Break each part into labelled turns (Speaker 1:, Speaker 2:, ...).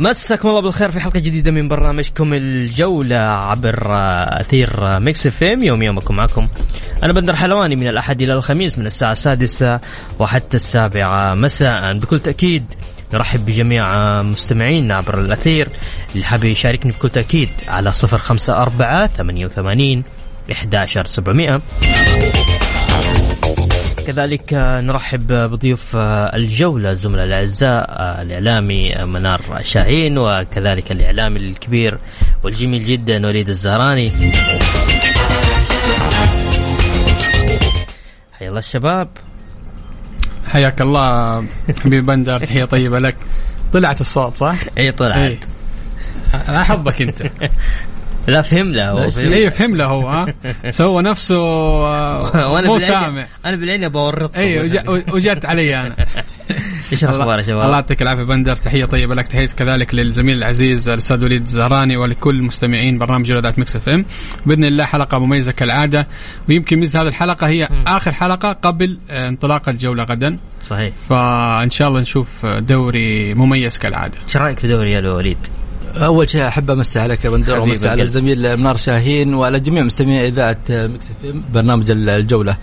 Speaker 1: مساكم الله بالخير في حلقة جديدة من برنامجكم الجولة عبر أثير Mix FM. يوم يومكم معكم. أنا بندر حلواني من الأحد إلى الخميس من الساعة السادسة وحتى السابعة. مساء. بكل تأكيد نرحب بجميع مستمعينا عبر الأثير. اللي حاب يشاركني بكل تأكيد على 054 88 11700 كذلك نرحب بضيوف الجولة الزملاء الأعزاء الإعلامي منار شاهين وكذلك الإعلامي الكبير والجميل جدا وليد الزهراني. حيا الله الشباب.
Speaker 2: حياك الله حبيب بندر تحية طيبة لك. طلعت الصوت صح؟
Speaker 1: إي طلعت.
Speaker 2: أنا حظك أنت.
Speaker 1: لا فهم له هو فهم
Speaker 2: اي فهم له هو ها؟ سوى نفسه
Speaker 1: وأنا
Speaker 2: مو سامع.
Speaker 1: أنا بالعين اورطكم
Speaker 2: اي وج- وجت علي أنا.
Speaker 1: إيش الأخبار يا شباب؟
Speaker 2: الله يعطيك العافية بندر تحية طيبة لك تحية كذلك للزميل العزيز الأستاذ وليد الزهراني ولكل مستمعين برنامج جولات Mix FM. بإذن الله حلقة مميزة كالعادة ويمكن ميزة هذه الحلقة هي آخر حلقة قبل آه، انطلاق الجولة غدا.
Speaker 1: صحيح.
Speaker 2: فإن شاء الله نشوف دوري مميز كالعادة.
Speaker 1: إيش رأيك في دوري يا وليد؟
Speaker 3: أول شيء أحب امسي عليك يا بندر وامسي على. الزميل منار شاهين وعلى جميع مستمعي إذاعة Mix برنامج الجولة.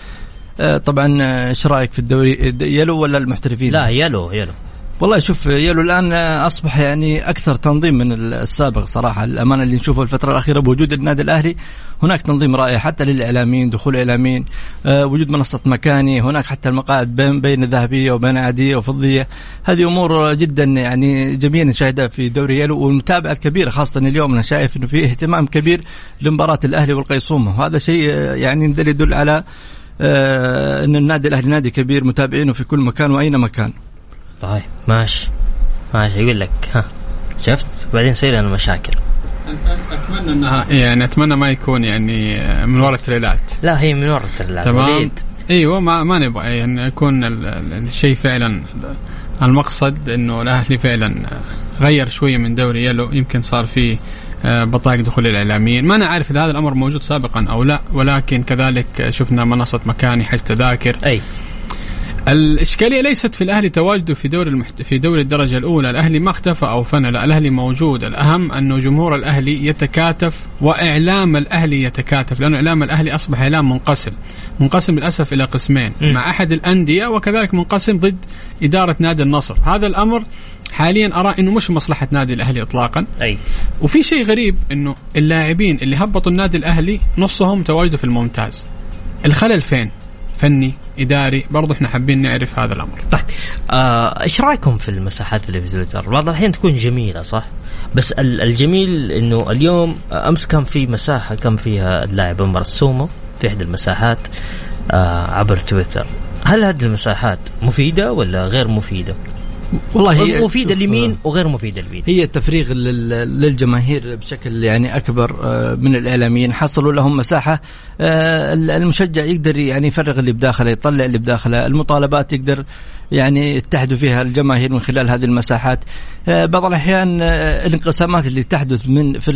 Speaker 3: آه، طبعا آه، إيش رأيك في الدوري يلو ولا المحترفين؟
Speaker 1: لا يلو يلو
Speaker 3: والله شوف يلو الآن أصبح يعني أكثر تنظيم من السابق صراحة. الأمانة اللي نشوفه الفترة الأخيرة بوجود النادي الأهلي هناك تنظيم رائع حتى للإعلاميين دخول الاعلاميين آه، وجود منصة مكاني هناك حتى المقاعد بين بين ذهبيه وبين عادية وفضية. هذه أمور جدا يعني جميلة نشاهدها في دوري يلو والمتابعة الكبيرة خاصة اليوم أنا شايف إنه في اهتمام كبير لمباراة الأهلي والقيصومه وهذا شيء آه، يعني يدل على آه، إن النادي الأهلي نادي كبير متابعينه في كل مكان وأين مكان.
Speaker 1: طيب ماشي. ماشي يقول لك ها شفت؟ بعدين يصير لنا مشاكل.
Speaker 2: أتمنى انها يعني أتمنى ما يكون يعني من وراء التريلات.
Speaker 1: لا هي من ورا الترلات
Speaker 2: تمام.
Speaker 1: وليد
Speaker 2: إيوه ما ما نبغى يعني يكون ال- ال- الشيء فعلا المقصد إنه الأهلي فعلا غير شوية من دوري يلو. يمكن صار فيه آه، بطايق دخول الإعلاميين. ما أنا عارف إذا هذا الأمر موجود سابقا أو لا ولكن كذلك شفنا منصة مكاني حجز تذاكر.
Speaker 1: أي.
Speaker 2: الإشكالية ليست في الأهلي تواجده في دوري المحت... في دوري الدرجة الأولى، الأهلي ما اختفى أو فنى، لا الأهلي موجود، الأهم انه جمهور الأهلي يتكاتف وإعلام الأهلي يتكاتف، لأنه إعلام الأهلي أصبح إعلام منقسم، منقسم للأسف إلى قسمين،
Speaker 1: م.
Speaker 2: مع أحد الأندية وكذلك منقسم ضد إدارة نادي النصر، هذا الأمر حاليا أرى إنه مش مصلحة نادي الأهلي اطلاقا،
Speaker 1: أي
Speaker 2: وفي شيء غريب إنه اللاعبين اللي هبطوا النادي الأهلي نصهم تواجدوا في الممتاز. الخلل فين؟ فني، إداري، برضه إحنا حابين نعرف هذا الأمر.
Speaker 1: طيب آه، إيش رأيكم في المساحات اللي في تويتر؟ بعض الأحيان تكون جميلة صح؟ بس ال- الجميل إنه اليوم آه، أمس كان في مساحة كان فيها اللاعب عمر السومه في إحدى المساحات آه، عبر تويتر. هل هذه المساحات مفيدة ولا غير مفيدة؟
Speaker 3: والله هي مفيدة
Speaker 1: لمين وغير مفيدة لمين؟
Speaker 3: هي التفريغ لل- للجماهير بشكل يعني أكبر آه، من الإعلاميين. حصلوا لهم مساحة آه، المشجع يقدر يعني يفرغ اللي بداخله يطلع اللي بداخله. المطالبات يقدر يعني يتحدوا فيها الجماهير من خلال هذه المساحات. آه، بعض الأحيان آه، الانقسامات اللي تحدث من في,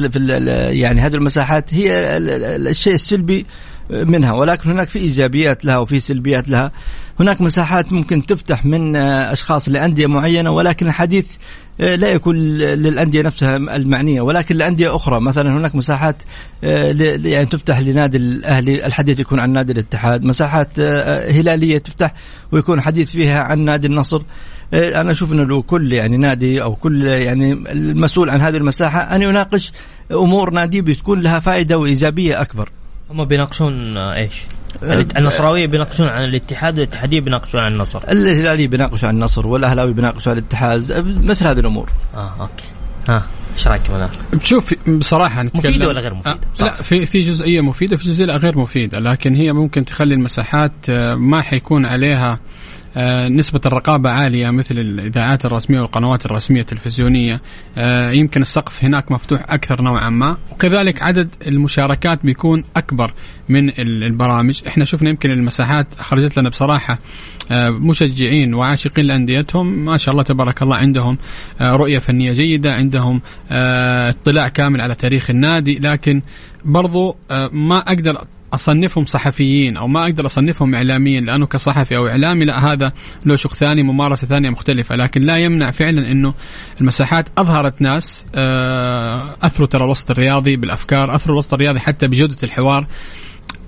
Speaker 3: يعني هذه المساحات هي ال- ال- الشيء السلبي منها. ولكن هناك في إيجابيات لها وفي سلبيات لها. هناك مساحات ممكن تفتح من أشخاص لأندية معينة ولكن الحديث آه، لا يكون للأندية نفسها المعنية. ولكن لأندية أخرى مثلا هناك مساحات آه، يعني تفتح لنادي الاهلي الحديث يكون عن نادي الاتحاد. مساحات آه، هلالية تفتح ويكون حديث فيها عن نادي النصر. أنا أشوف إنه كل يعني نادي أو كل يعني المسؤول عن هذه المساحة أن يناقش أمور ناديه بتكون لها فائدة وإيجابية أكبر.
Speaker 1: هم بيناقشون آه، إيش؟ النصراوية بيناقشون عن الاتحاد والاتحاديه بيناقشون عن النصر
Speaker 3: الهلالي بيناقشوا عن النصر والأهلاوي بيناقشوا عن الاتحاد مثل هذه الأمور
Speaker 1: آه أوكي ها إيش رأيك منار؟
Speaker 2: شوف بصراحة نتكلم
Speaker 1: مفيدة ولا غير مفيدة؟
Speaker 2: آه لا في في جزئيه مفيدة في جزئية غير مفيدة لكن هي ممكن تخلي المساحات آه، ما حيكون عليها آه، نسبة الرقابة عالية مثل الإذاعات الرسمية والقنوات الرسمية التلفزيونية. آه، يمكن السقف هناك مفتوح أكثر نوعا ما. وكذلك عدد المشاركات بيكون أكبر من البرامج. إحنا شفنا يمكن المساحات خرجت لنا بصراحة آه، مشجعين وعاشقين لأنديتهم. ما شاء الله تبارك الله عندهم رؤية فنية جيدة عندهم اطلاع كامل على تاريخ النادي. لكن برضو ما أقدر أصنفهم صحفيين أو ما أقدر أصنفهم إعلاميين لأنه كصحفي أو إعلامي لا هذا له شق ثاني ممارسة ثانية مختلفة لكن لا يمنع فعلا إنه المساحات أظهرت ناس آه، أثروا ترى الوسط الرياضي بالأفكار أثروا الوسط الرياضي حتى بجودة الحوار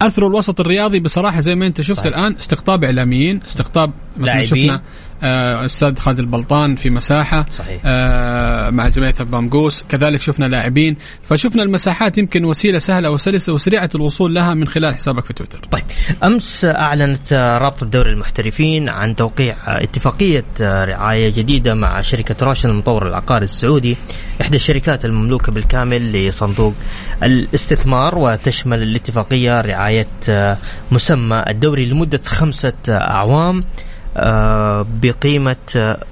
Speaker 2: أثروا الوسط الرياضي بصراحة زي ما أنت شفت صحيح. الآن استقطاب إعلاميين استقطاب
Speaker 1: مثلا شفنا
Speaker 2: أستاذ خالد البلطان في مساحة
Speaker 1: صحيح.
Speaker 2: آه مع جمعية بامقوس كذلك شفنا لاعبين. فشفنا المساحات يمكن وسيلة سهلة وسلسة وسريعة الوصول لها من خلال حسابك في تويتر.
Speaker 1: طيب أمس أعلنت رابطه دوري المحترفين عن توقيع اتفاقية رعاية جديدة مع شركة روشن المطور العقاري السعودي إحدى الشركات المملوكة بالكامل لصندوق الاستثمار وتشمل الاتفاقية رعاية مسمى الدوري لمدة خمسة أعوام. آه، بقيمة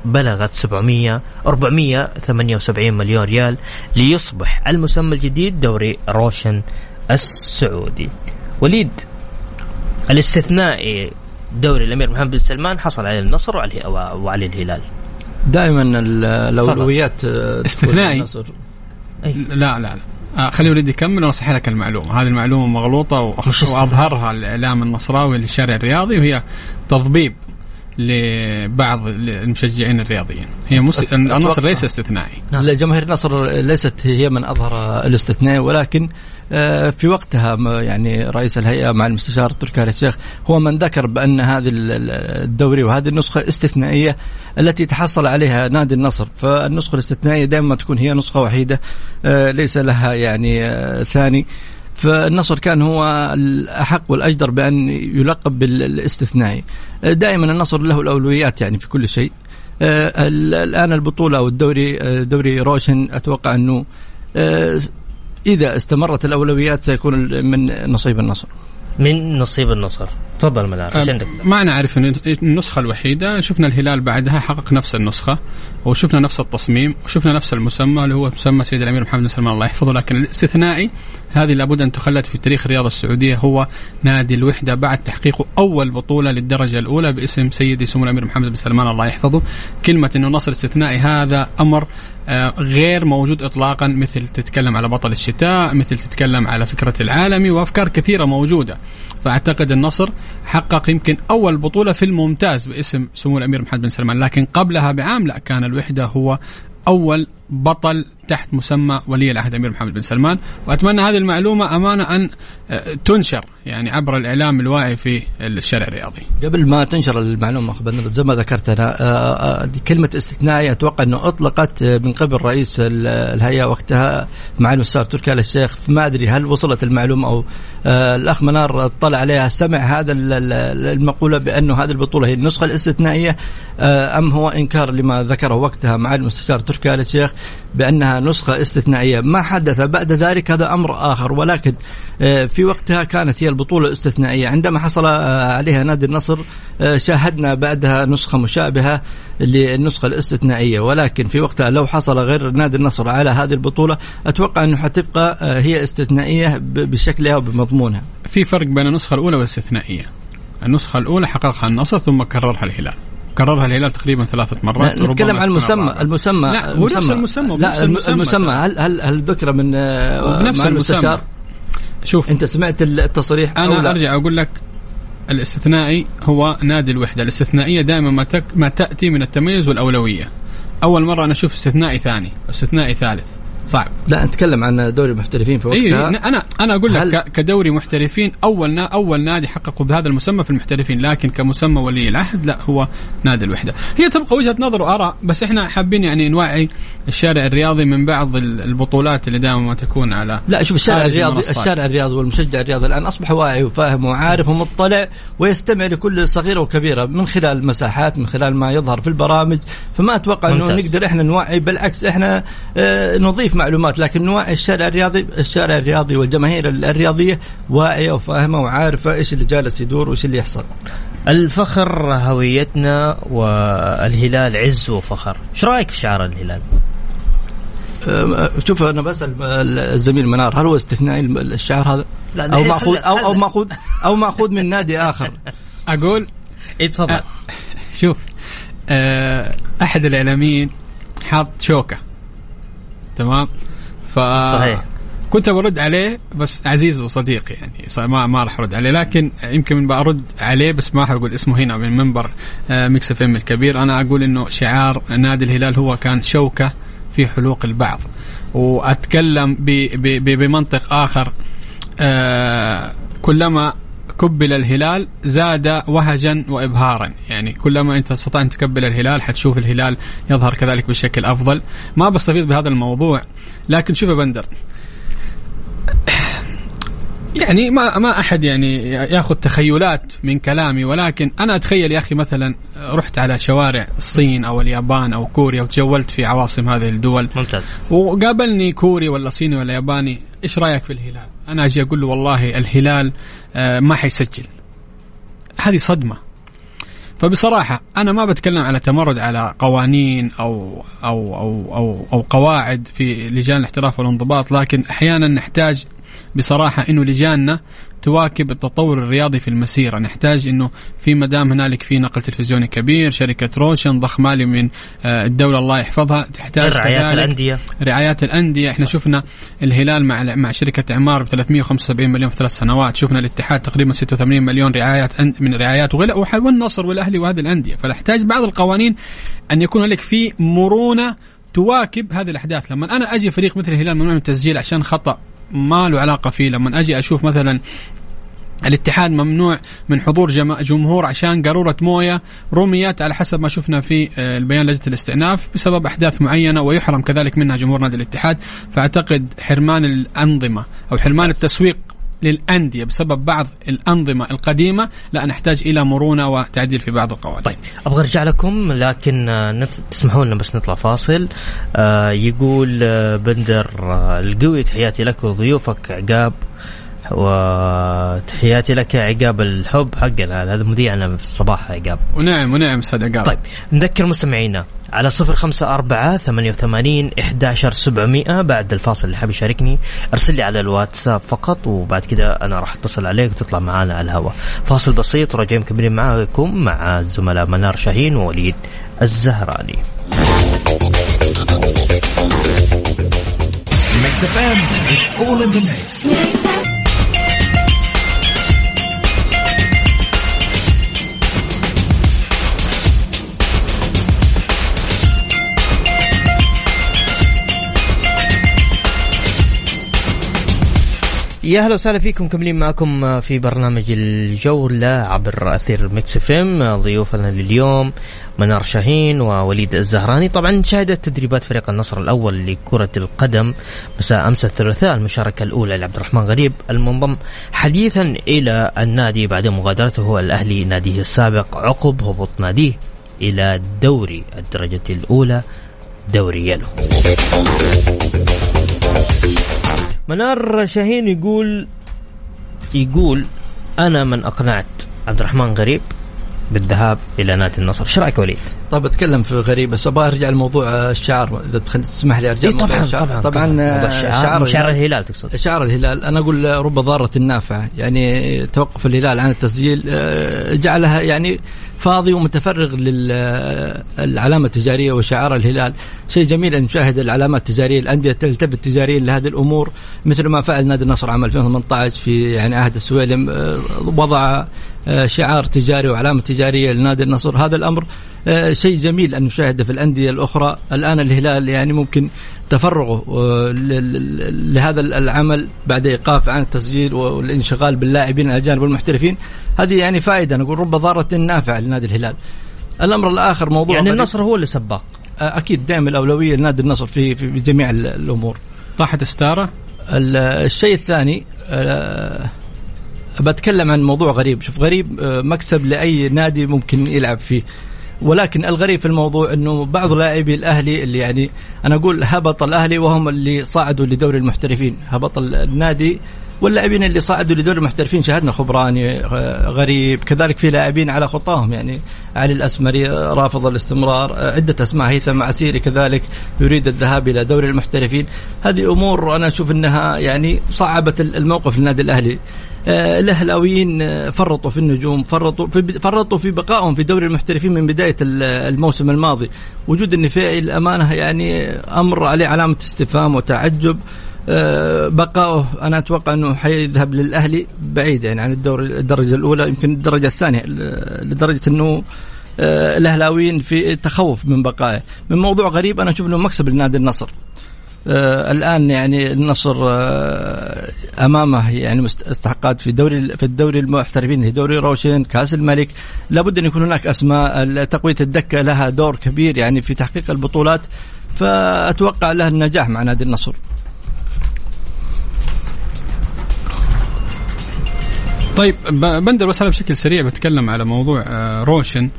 Speaker 1: بلغت 700 478 مليون ريال ليصبح المسمى الجديد دوري روشن السعودي. وليد الاستثنائي دوري الأمير محمد بن سلمان حصل عليه النصر وعليه الهلال
Speaker 3: دائما
Speaker 2: الأولويات استثنائي؟ لا لا لا. آه خلي وليدي يكمل واصحح لك المعلومة، هذه المعلومة مغلوطة وأظهرها الإعلام النصراوي للشارع الرياضي وهي تضبيب لبعض المشجعين الرياضيين. هي مس... النصر ليس استثنائي.
Speaker 3: نعم. جماهير النصر ليست هي من أظهر الاستثناء ولكن آه، في وقتها يعني رئيس الهيئة مع المستشار تركي آل الشيخ هو من ذكر بأن هذه الدوري وهذه النسخة استثنائية التي تحصل عليها نادي النصر. فالنسخة الاستثنائية دائما تكون هي نسخة وحيدة آه، ليس لها يعني آه، ثاني. فالنصر كان هو الأحق والأجدر بأن يلقب بالاستثنائي دائما النصر له الأولويات يعني في كل شيء. آه، الآن البطولة أو الدوري آه، دوري روشن أتوقع أنه آه، إذا استمرت الأولويات سيكون من نصيب النصر.
Speaker 1: من نصيب النصر. تفضل منار إيش عندك؟
Speaker 2: ما نعرف إن النسخة الوحيدة شفنا الهلال بعدها حقق نفس النسخة وشفنا نفس التصميم وشفنا نفس المسمى اللي هو مسمى سيد الأمير محمد بن سلمان الله يحفظه لكن الاستثنائي هذه لابد أن تخلد في تاريخ الرياضة السعودية هو نادي الوحدة بعد تحقيقه أول بطولة للدرجة الأولى باسم سيدي سمو الأمير محمد بن سلمان الله يحفظه كلمة إنه نصر استثنائي هذا أمر آه، غير موجود اطلاقا مثل تتكلم على بطل الشتاء مثل تتكلم على فكرة العالمي وأفكار كثيرة موجودة فأعتقد النصر حقق يمكن أول بطولة في الممتاز باسم سمو الأمير محمد بن سلمان لكن قبلها بعام لا كان الوحدة هو أول بطل تحت مسمى ولي العهد أمير محمد بن سلمان. وأتمنى هذه المعلومة أمانة أن آه، تنشر يعني عبر الإعلام الواعي في الشارع الرياضي.
Speaker 3: قبل ما تنشر المعلومة اخ زي ما ذكرت أنا آه، آه، كلمة استثنائي أتوقع أنه أطلقت من قبل رئيس الهيئة وقتها مع الاستاذ تركي آل الشيخ. ما أدري هل وصلت المعلومة أو الأخ منار اطلع عليها سمع هذا المقولة بانه هذه البطولة هي النسخة الاستثنائية أم هو إنكار لما ذكره وقتها مع المستشار تركي آل الشيخ؟ بأنها نسخة استثنائية ما حدث بعد ذلك هذا أمر آخر ولكن آه، في وقتها كانت هي البطولة الاستثنائيه عندما حصل آه، عليها نادي النصر آه، شاهدنا بعدها نسخة مشابهة للنسخة الاستثنائية ولكن في وقتها لو حصل غير نادي النصر على هذه البطولة أتوقع أنه حتبقى هي استثنائية بشكلها وبمضمونها.
Speaker 2: في فرق بين النسخة الأولى والاستثنائية. النسخة الأولى حققها النصر ثم كررها الهلال. كررها الهلال تقريبا ثلاثة مرات
Speaker 3: نتكلم عن المسمى المسمى
Speaker 2: لا هو نفس المسمى.
Speaker 3: لا المسمى, المسمى. هل هل هل ذكر من
Speaker 2: نفس المستشار؟
Speaker 3: شوف. أنت سمعت التصريح
Speaker 2: أنا أرجع أقول لك الاستثنائي هو نادي الوحدة. الاستثنائية دائما ما, تك ما تأتي من التميز والأولوية. أول مرة أنا أشوف استثنائي ثاني استثنائي ثالث. صعب
Speaker 3: لا نتكلم عن دوري المحترفين في
Speaker 2: اي
Speaker 3: وقتها
Speaker 2: أنا أنا أقول لك
Speaker 3: هل-
Speaker 2: كدوري محترفين أول نا أول نادي حققوا بهذا المسمى في المحترفين لكن كمسمى ولي العهد لا هو نادي الوحدة هي تبقى وجهة نظر وآراء بس إحنا حابين يعني نوعي الشارع الرياضي من بعض ال- البطولات اللي دائما ما تكون على
Speaker 3: لا شوف الشارع الرياضي
Speaker 2: المنصات.
Speaker 3: الشارع الرياضي والمشجع الرياضي الآن أصبح واعي وفاهم وعارف ومطلع ويستمع لكل صغيرة وكبيرة من خلال المساحات من خلال ما يظهر في البرامج فما أتوقع
Speaker 1: إنه.
Speaker 3: نقدر إحنا نوعي بالعكس إحنا آه، نضيف معلومات لكن نوعي الشارع الرياضي الشارع الرياضي والجماهير الرياضية واعية وفاهمة وعارفة إيش اللي جالس يدور وإيش اللي يحصل.
Speaker 1: الفخر هويتنا والهلال عز وفخر. إيش رأيك في شعار الهلال؟
Speaker 3: شوف أنا بسال الزميل منار هل هو استثنائي الشعار هذا؟
Speaker 1: لا، أو
Speaker 3: ماخوذ أو
Speaker 1: أو.
Speaker 3: ماخوذ أو ماخوذ من نادي آخر.
Speaker 2: أقول؟
Speaker 1: اي تفضل.
Speaker 2: أه، شوف أحد الإعلاميين حاط شوكة. تمام؟ ف
Speaker 1: صحيح.
Speaker 2: كنت برد عليه بس عزيز وصديقي يعني ما ما راح أرد عليه لكن يمكن برد عليه بس ما راح أقول اسمه هنا من منبر آه، Mix FM الكبير. أنا أقول إنه شعار نادي الهلال هو كان شوكة في حلوق البعض. وأتكلم بمنطق آخر آه، كلما كبل الهلال زاد وهجا وابهارا. يعني كلما إنت استطعت أن تكبل الهلال حتشوف الهلال يظهر كذلك بشكل أفضل. ما بستفيض بهذا الموضوع لكن شوف يا بندر يعني ما ما أحد يعني يأخذ تخيلات من كلامي ولكن أنا أتخيل يا أخي مثلا رحت على شوارع الصين أو اليابان أو كوريا وتجولت في عواصم هذه الدول.
Speaker 1: ممتاز.
Speaker 2: وقابلني كوري ولا صيني ولا ياباني إيش رأيك في الهلال؟ أنا أجي أقول له والله الهلال آه، ما حيسجل. هذه صدمة. فبصراحة أنا ما بتكلم على تمرد على قوانين أو أو أو أو, أو قواعد في لجان الاحتراف والانضباط لكن أحيانا نحتاج بصراحة إنه لجاننا تواكب التطور الرياضي في المسيرة. نحتاج إنه في مدام هنالك في نقل تلفزيوني كبير شركة روشن ضخ مالي من آه، الدولة الله يحفظها. تحتاج
Speaker 1: رعايات الأندية.
Speaker 2: رعايات الأندية. إحنا شفنا الهلال مع مع شركة اعمار ب 375 مليون في ثلاث سنوات. شفنا الاتحاد تقريبا 86 مليون رعايات من رعايات والنصر والأهلي وهذه الأندية. فنحتاج بعض القوانين أن يكون لك في مرونة تواكب هذه الأحداث. لما أنا أجي فريق مثل الهلال ممنوع من التسجيل عشان خطأ ما له علاقة فيه. لما أجي أشوف مثلا الاتحاد ممنوع من حضور جم- جمهور عشان قارورة موية رميت على حسب ما شفنا في آه، البيان لجنة الاستئناف بسبب أحداث معينة ويحرم كذلك منها جمهور نادي الاتحاد فأعتقد حرمان الأنظمة أو حرمان التسويق للأندية بسبب بعض الأنظمة القديمة. لا نحتاج إلى مرونة وتعديل في بعض القوانين
Speaker 1: طيب أبغى أرجع لكم لكن آه، نت... تسمحوا لنا بس نطلع فاصل. آه يقول آه بندر آه القوي تحياتي لك وضيوفك عقاب وتحياتي لك يا عقاب الحب حقنا. هذا مذيعنا في الصباح عقاب.
Speaker 2: ونعم ونعم أستاذ عقاب.
Speaker 1: طيب نذكر مستمعينا على صفر خمسة أربعة ثمانية وثمانين إحداشر سبعمائة. بعد الفاصل اللي حاب يشاركني أرسل لي على الواتساب فقط وبعد كده أنا راح أتصل عليك وتطلع معانا على الهواء. فاصل بسيط وراجعين مكملين معاكم مع الزملاء منار شاهين ووليد الزهراني.
Speaker 4: Mix FM, it's all in the mix.
Speaker 1: يا أهلا وسهلا فيكم مكملين معكم في برنامج الجولة عبر أثير Mix FM ضيوفنا لليوم منار شاهين ووليد الزهراني. طبعا شهدت تدريبات فريق النصر الأول لكرة القدم مساء أمس الثلاثاء المشاركة الأولى لعبد الرحمن غريب المنضم. حديثا إلى النادي بعد مغادرته الأهلي ناديه السابق عقب هبوط ناديه إلى دوري الدرجة الأولى دوري يلو. منار شاهين يقول يقول أنا من أقنعت عبد الرحمن غريب بالذهاب إلى نادي النصر، إيش رأيك وليد؟
Speaker 3: طيب أتكلم في غريب بس أبغى أرجع لموضوع الشعار إذا تخل- تسمح لي أرجع
Speaker 1: إيه طبعا
Speaker 3: الشعار.
Speaker 1: طبعا
Speaker 3: طبعا
Speaker 1: موضوع
Speaker 3: آه،
Speaker 1: الشعار شعار الهلال تقصد.
Speaker 3: شعار الهلال. أنا أقول رب ضارة نافعه يعني توقف الهلال عن التسجيل آه، جعلها يعني فاضي ومتفرغ للعلامه التجارية وشعار الهلال. شيء جميل أن نشاهد العلامات التجارية الأندية تلتفت تجاريا لهذه الأمور. مثل ما فعل نادي النصر عام 2018 في يعني عهد السويلم آه، وضع آه، شعار تجاري وعلامة تجارية لنادي النصر. هذا الأمر آه، شيء جميل أن نشاهده في الأندية الأخرى. الآن الهلال يعني ممكن تفرغه آه، لهذا العمل بعد إيقاف عن التسجيل والانشغال باللاعبين الأجانب والمحترفين. هذه يعني فائدة نقول رب ضارة نافعة لنادي الهلال. الأمر الآخر موضوع
Speaker 1: يعني. النصر هو اللي سباق.
Speaker 3: آه، أكيد دائما الأولوية لنادي النصر في في جميع ال- الأمور.
Speaker 2: طاحت ستارة؟
Speaker 3: ال- الشيء الثاني آه، بتكلم عن موضوع غريب. شوف غريب آه، مكسب لأي نادي ممكن يلعب فيه. ولكن الغريب في الموضوع إنه بعض لاعبي الأهلي اللي يعني أنا أقول هبط الأهلي وهم اللي صعدوا لدوري المحترفين. هبط ال- النادي واللاعبين اللي صعدوا لدوري المحترفين. شاهدنا خبراني آه، غريب. كذلك في لاعبين على خطاهم. يعني علي الأسمري آه، رافض الاستمرار آه، عدة أسماء هيثم عسيري كذلك يريد الذهاب إلى دوري المحترفين. هذه أمور أنا أشوف إنها يعني صعبت ال- الموقف للنادي الأهلي. الأهلاويين آه، فرطوا في النجوم فرطوا في فرطوا في بقائهم في دوري المحترفين من بداية ال- الموسم الماضي. وجود النفيعي الامانه يعني أمر عليه علامة استفهام وتعجب. آه، بقائه أنا أتوقع أنه حيذهب للأهلي بعيد يعني عن الدوري الدرجة الأولى يمكن الدرجة الثانية لدرجة أنه آه، الأهلاويين في تخوف من بقائه. من موضوع غريب أنا أشوف أنه مكسب لنادي النصر. آه الآن يعني النصر آه أمامه يعني استحقاقات في دوري في الدوري المحترفين في دوري روشن كأس الملك. لابد أن يكون هناك أسماء تقويه الدكة لها دور كبير يعني في تحقيق البطولات. فأتوقع له النجاح مع نادي النصر.
Speaker 2: طيب بندر بس أنا بشكل سريع بتكلم على موضوع آه، روشن.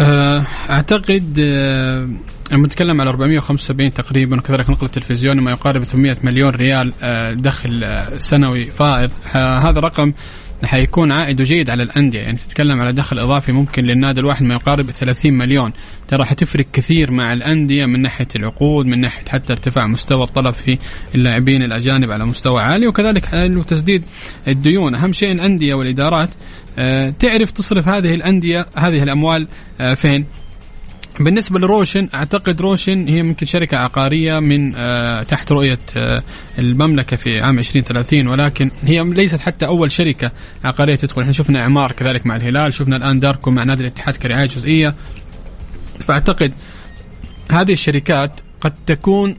Speaker 2: آه، أعتقد آه، نتكلم على 475 تقريبا وكذلك نقل التلفزيوني ما يقارب 800 مليون ريال آه، دخل آه، سنوي فائض. آه، هذا رقم حيكون عائده جيد على الأندية. يعني تتكلم على دخل إضافي ممكن للنادي الواحد ما يقارب 30 مليون. ترى حتفرق كثير مع الأندية من ناحية العقود من ناحية حتى ارتفاع مستوى الطلب في اللاعبين الأجانب على مستوى عالي وكذلك تسديد الديون. أهم شيء الأندية والإدارات تعرف تصرف هذه الأندية هذه الأموال فين؟ بالنسبة لروشن أعتقد روشن هي يمكن شركة عقارية من آه، تحت رؤية آه، المملكة في عام 2030 ولكن هي ليست حتى أول شركة عقارية تدخل. إحنا شفنا إعمار كذلك مع الهلال شفنا الآن داركو مع نادي الاتحاد كرعاية جزئية. فأعتقد هذه الشركات قد تكون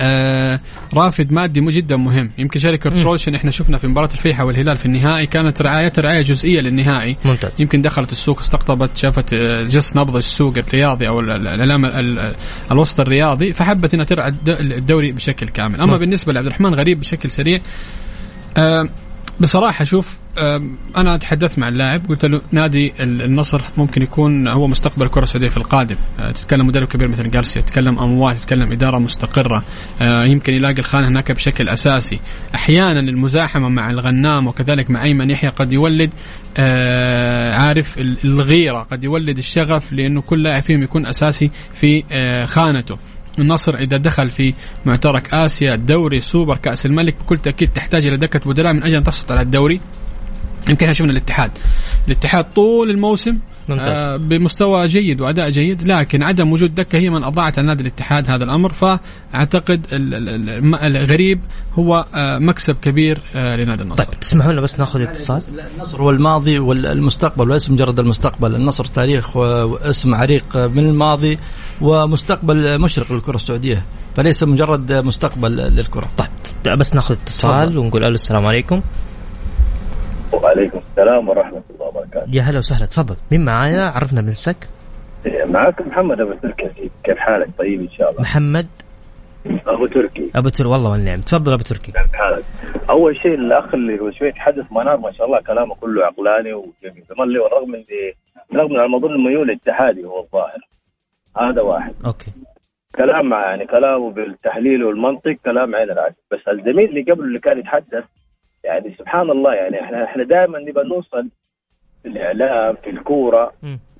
Speaker 2: آه رافد مادي مو جدا مهم. يمكن شركة روشن إحنا شفنا في مباراة الفيحة والهلال في النهائي كانت رعايتها رعاية جزئية للنهائي.
Speaker 1: ممتاز.
Speaker 2: يمكن دخلت السوق استقطبت شافت آه، جس نبض السوق الرياضي أو ال- ال- الاعلام ال- ال- الوسط الرياضي فحبت إنها ترعى الد- الدوري بشكل كامل. أما
Speaker 1: نعم.
Speaker 2: بالنسبة لعبد الرحمن غريب بشكل سريع آه، بصراحة شوف أنا تحدثت مع اللاعب قلت له نادي ال- النصر ممكن يكون هو مستقبل الكرة السعودية في القادم. آه، تتكلم مدرب كبير مثل جارسيا تتكلم أموال تتكلم إدارة مستقرة. آه، يمكن يلاقي الخانة هناك بشكل أساسي. أحيانا المزاحمة مع الغنام وكذلك مع أيمن يحيى قد يولد آه، عارف ال- الغيرة قد يولد الشغف لأنه كل لاعب فيهم يكون أساسي في خانته. النصر إذا دخل في معترك آسيا الدوري سوبر كأس الملك بكل تأكيد تحتاج إلى دكة بدلاء من أجل أن تحصل على الدوري. يمكن إحنا شفنا الاتحاد. الاتحاد طول الموسم
Speaker 1: ممتاز.
Speaker 2: آه بمستوى جيد وأداء جيد لكن عدم وجود دكة هي من أضاعت على نادي الاتحاد هذا الأمر. فأعتقد ال- ال- ال- الغريب هو آه مكسب كبير آه لنادي النصر.
Speaker 1: طيب تسمحوا لنا بس ناخذ اتصال؟
Speaker 3: النصر هو الماضي والمستقبل وليس مجرد المستقبل. النصر تاريخ واسم عريق من الماضي ومستقبل مشرق للكرة السعودية فليس مجرد مستقبل للكرة.
Speaker 1: طيب بس ناخذ اتصال. ونقول ألو السلام عليكم.
Speaker 5: وعليكم السلام ورحمة الله وبركاته.
Speaker 1: يا هلا وسهلا تفضل. مين معايا؟ عرفنا بنفسك
Speaker 5: معك محمد أبو تركي كيف حالك؟ طيب إن شاء الله.
Speaker 1: محمد؟
Speaker 5: أبو تركي.
Speaker 1: أبو تر والله والنعم. تفضل أبو تركي.
Speaker 5: كيف حالك؟ أول شيء الأخ اللي هو شوي يتحدث منار ما شاء الله كلامه كله عقلاني وجميل. بملي والرغم من رغم من الموضوع الميول الاتحادي هو الظاهر. هذا واحد.
Speaker 1: أوكي.
Speaker 5: كلام يعني كلامه بالتحليل والمنطق كلام عين العسل بس الزميل اللي قبله اللي كان يتحدث يعني سبحان الله يعني إحنا إحنا دائما نبغى نوصل في الاعلام في
Speaker 1: الكورة.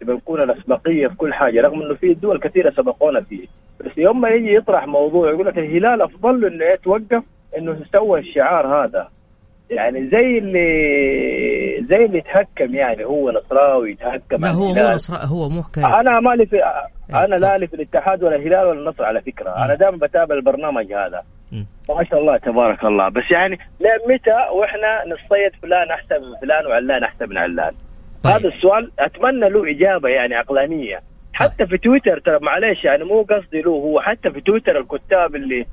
Speaker 5: يبقى نكون الأسبقية في كل حاجة رغم إنه في دول كثيرة سبقونا فيه بس يوم ما يجي يطرح موضوع يقول لك الهلال أفضل له إنه يتوقف إنه سوى الشعار هذا يعني زي اللي زي اللي يتهكم يعني هو نصراوي يتهكم
Speaker 1: لا هو مو
Speaker 5: الهلال.
Speaker 1: نصر هو مو حكاية
Speaker 5: أنا مالي في أنا
Speaker 1: صح.
Speaker 5: لا لي في الاتحاد ولا الهلال ولا النصر على فكرة أنا دائما بتابع البرنامج هذا. ما شاء الله تبارك الله. بس يعني متى وإحنا نصيد فلان أحسن من فلان وعلان أحسن من علان؟
Speaker 1: طيب.
Speaker 5: هذا السؤال أتمنى له إجابة يعني عقلانية. حتى في تويتر ترى معلش يعني مو قصدي له هو حتى في تويتر الكتاب اللي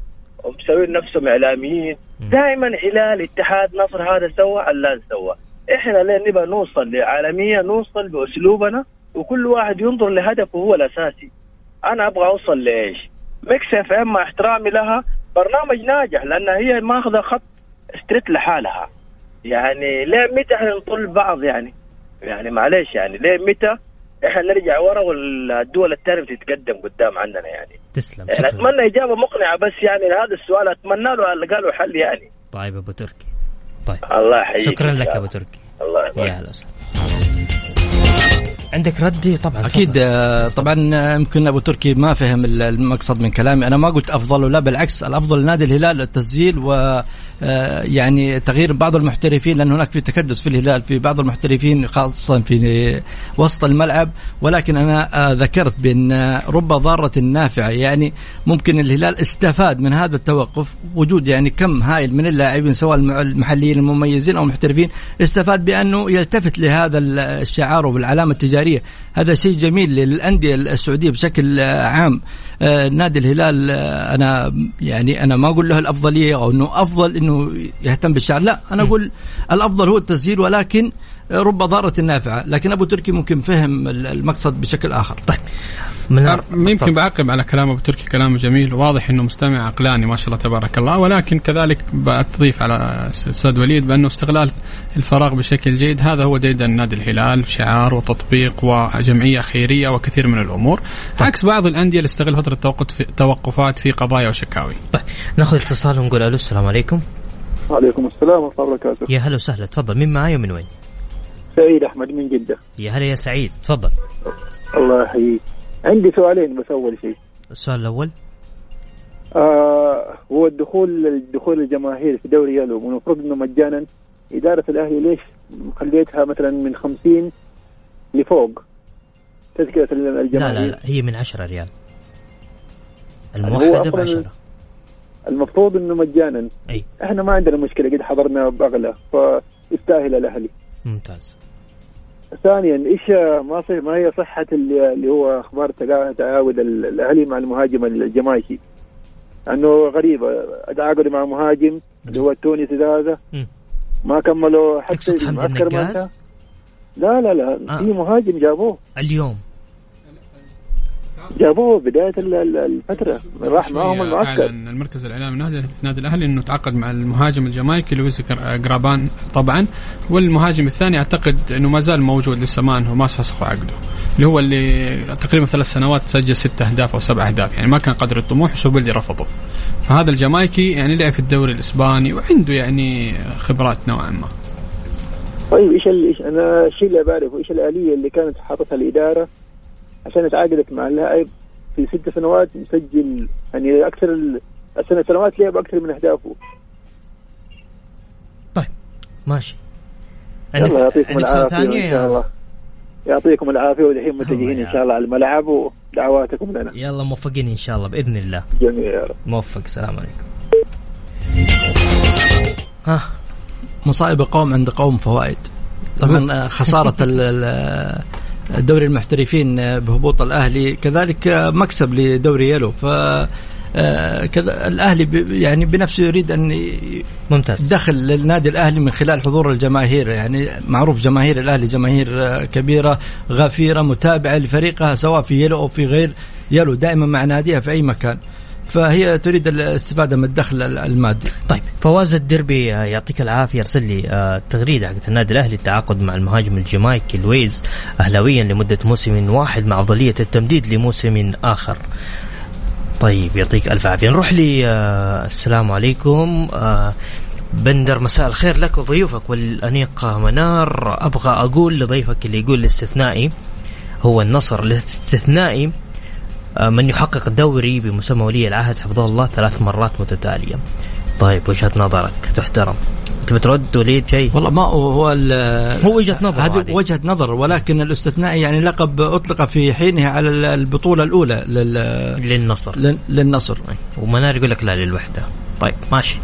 Speaker 5: مسوين نفسهم
Speaker 1: إعلاميين.
Speaker 5: دائما هلال اتحاد نصر هذا سوى علان سوى. إحنا لين نبغى نوصل لعالمية نوصل بأسلوبنا وكل واحد ينظر لهدفه هو الأساسي. أنا أبغى أوصل لإيش؟ Mix FM مع احترامي لها برنامج ناجح لأن هي ماخذة خط straight لحالها. يعني ليه متى إحنا نطل بعض يعني؟ يعني معلش يعني ليه متى إحنا نرجع ورا والدول الثانية بتتقدم قدام عننا يعني؟
Speaker 1: تسلم
Speaker 5: يعني
Speaker 1: شكرا.
Speaker 5: أتمنى إجابة مقنعة بس يعني هذا السؤال أتمنى له لقى له حل يعني.
Speaker 1: طيب أبو تركي. طيب.
Speaker 5: الله يحييك
Speaker 1: شكرا لك
Speaker 5: أبو.
Speaker 1: تركي.
Speaker 5: الله يبارك
Speaker 1: يا هلا وسهلا. عندك ردي طبعا أكيد.
Speaker 3: آه، طبعا آه، يمكن أبو تركي ما فهم ال- المقصد من كلامي أنا ما قلت أفضل ولا بالعكس الأفضل لنادي الهلال التسجيل و يعني تغيير بعض المحترفين لأن هناك في تكدس في الهلال في بعض المحترفين خاصة في وسط الملعب. ولكن أنا آه، ذكرت بأن آه، رب ضارة نافعة. يعني ممكن الهلال استفاد من هذا التوقف. وجود يعني كم هائل من اللاعبين سواء الم- المحليين المميزين أو المحترفين استفاد بأنه يلتفت لهذا الشعار والعلامة التجارية. هذا شيء جميل للأندية السعودية بشكل آه، عام. آه، نادي الهلال آه، أنا يعني أنا ما أقول له الأفضلية أو إنه أفضل إنه يهتم بالشعر لا أنا أقول الأفضل هو التسجيل ولكن رب ضارة نافعة لكن أبو تركي ممكن فهم المقصد بشكل آخر.
Speaker 1: طيب. من
Speaker 2: يمكن
Speaker 1: تفضل.
Speaker 2: بعقب على كلام أبو تركي كلامه جميل وواضح إنه مستمع عقلاني ما شاء الله تبارك الله. ولكن كذلك بتضيف على أستاذ وليد بأنه استغلال الفراغ بشكل جيد هذا هو ديدن نادي الهلال شعار وتطبيق وجمعية خيرية وكثير من الأمور. عكس بعض الأندية اللي تستغل فترة التوقف في توقفات في قضايا وشكاوي.
Speaker 1: طيب. نأخذ اتصال ونقول ألو السلام عليكم.
Speaker 6: وعليكم السلام ورحمة الله وبركاته.
Speaker 1: يا هلا وسهلا تفضل. مين معاي ومن وين؟
Speaker 6: سعيد أحمد من جدة.
Speaker 1: يا هلا يا سعيد. تفضل.
Speaker 6: الله يحييك. عندي سؤالين بس أول شيء.
Speaker 1: السؤال الأول.
Speaker 6: آه هو الدخول الدخول الجماهير في دوري يلو. المفروض إنه مجانا. إدارة الأهلي ليش خليتها مثلا من 50 لفوق؟ تذكرة
Speaker 1: لا
Speaker 6: الجماهير
Speaker 1: لا لا هي من 10 ريال. الموحدة ب
Speaker 6: أصلاً
Speaker 1: 10
Speaker 6: المفروض إنه مجانا.
Speaker 1: أي.
Speaker 6: إحنا ما عندنا مشكلة قد حضرنا بأغلى فيستاهل الأهلي.
Speaker 1: ممتاز
Speaker 6: ثانيا إيش ما صح ما هي صحة اللي, هو أخبار تعاقد ال- الأهلي مع المهاجم الجمايكي انه غريبه تعاقدوا مع مهاجم اللي هو التونسي هذا. ما كملوا حتى
Speaker 1: تقصد حمد النقاز؟
Speaker 6: لا لا لا
Speaker 1: آه.
Speaker 6: في مهاجم جابوه
Speaker 1: اليوم
Speaker 6: جابوه بداية ال- ال- الفترة. راح معهم المعسكر.
Speaker 2: اعلن المركز الإعلامي نادي نادي الأهلي إنه تعاقد مع المهاجم الجامايكي لويس جر- جرابان طبعا. والمهاجم الثاني أعتقد إنه ما زال موجود لسه ما انه ما فسخوا عقده. اللي هو اللي تقريبا ثلاث سنوات سجل ست أهداف أو سبع أهداف يعني ما كان قدر الطموح وسوبيلدي رفضه. فهذا الجامايكي يعني لعب في الدوري الإسباني وعنده يعني خبرات نوعا ما.
Speaker 6: طيب إيش أنا الشيء اللي بعرفه إيش الآلية اللي كانت حاطتها الإدارة عشان اتعاقدت مع اللاعب في ست سنوات مسجل يعني أكثر ال- السنة سنوات لعب أكثر من أهدافه.
Speaker 1: طيب ماشي. عندك
Speaker 6: يلا يعطيكم
Speaker 1: ثاني؟
Speaker 6: ان شاء الله. يعطيكم العافية ودحين متجهين إن شاء الله على الملعب ودعواتكم لنا.
Speaker 1: يلا موفقين إن شاء الله بإذن الله.
Speaker 6: جميع يا رب
Speaker 1: موفق سلام عليكم. ها
Speaker 3: مصائب قوم عند قوم فوائد. طبعا آه، خسارة ال- ال- دوري المحترفين آه، بهبوط الأهلي. كذلك آه، مكسب لدوري يلو. ف آه، كذا الأهلي يعني بنفسه يريد أن
Speaker 1: ممتاز.
Speaker 3: دخل للنادي الأهلي من خلال حضور الجماهير. يعني معروف جماهير الأهلي جماهير كبيرة غفيرة متابعة لفريقها سواء في يلو أو في غير يلو. دائما مع ناديها في أي مكان. فهي تريد الاستفادة من الدخل المادي.
Speaker 1: طيب فواز الدربي آه، يعطيك العافية أرسل لي آه، تغريدة حقت النادي الأهلي التعاقد مع المهاجم الجمايكي لويز اهلاويا لمدة موسم واحد مع أفضلية التمديد لموسم آخر. طيب يعطيك ألف عافية. نروح لي آه، السلام عليكم. بندر مساء الخير لك وضيوفك والأنيق منار. أبغى أقول لضيفك اللي يقول الاستثنائي هو النصر. الاستثنائي من يحقق الدوري بمسمى ولي العهد حفظه الله ثلاث مرات متتالية. طيب وجهة نظرك تحترم. انت بترد وليد شيء؟
Speaker 3: والله ما هو هو ال-
Speaker 1: هو وجهة نظر
Speaker 3: هذه. وجهة نظر ولكن الاستثنائي يعني لقب أطلق في حينه على ال- البطولة الأولى لل
Speaker 1: للنصر
Speaker 3: لل- للنصر
Speaker 1: ومنار يقول لك لا للوحدة. طيب ماشي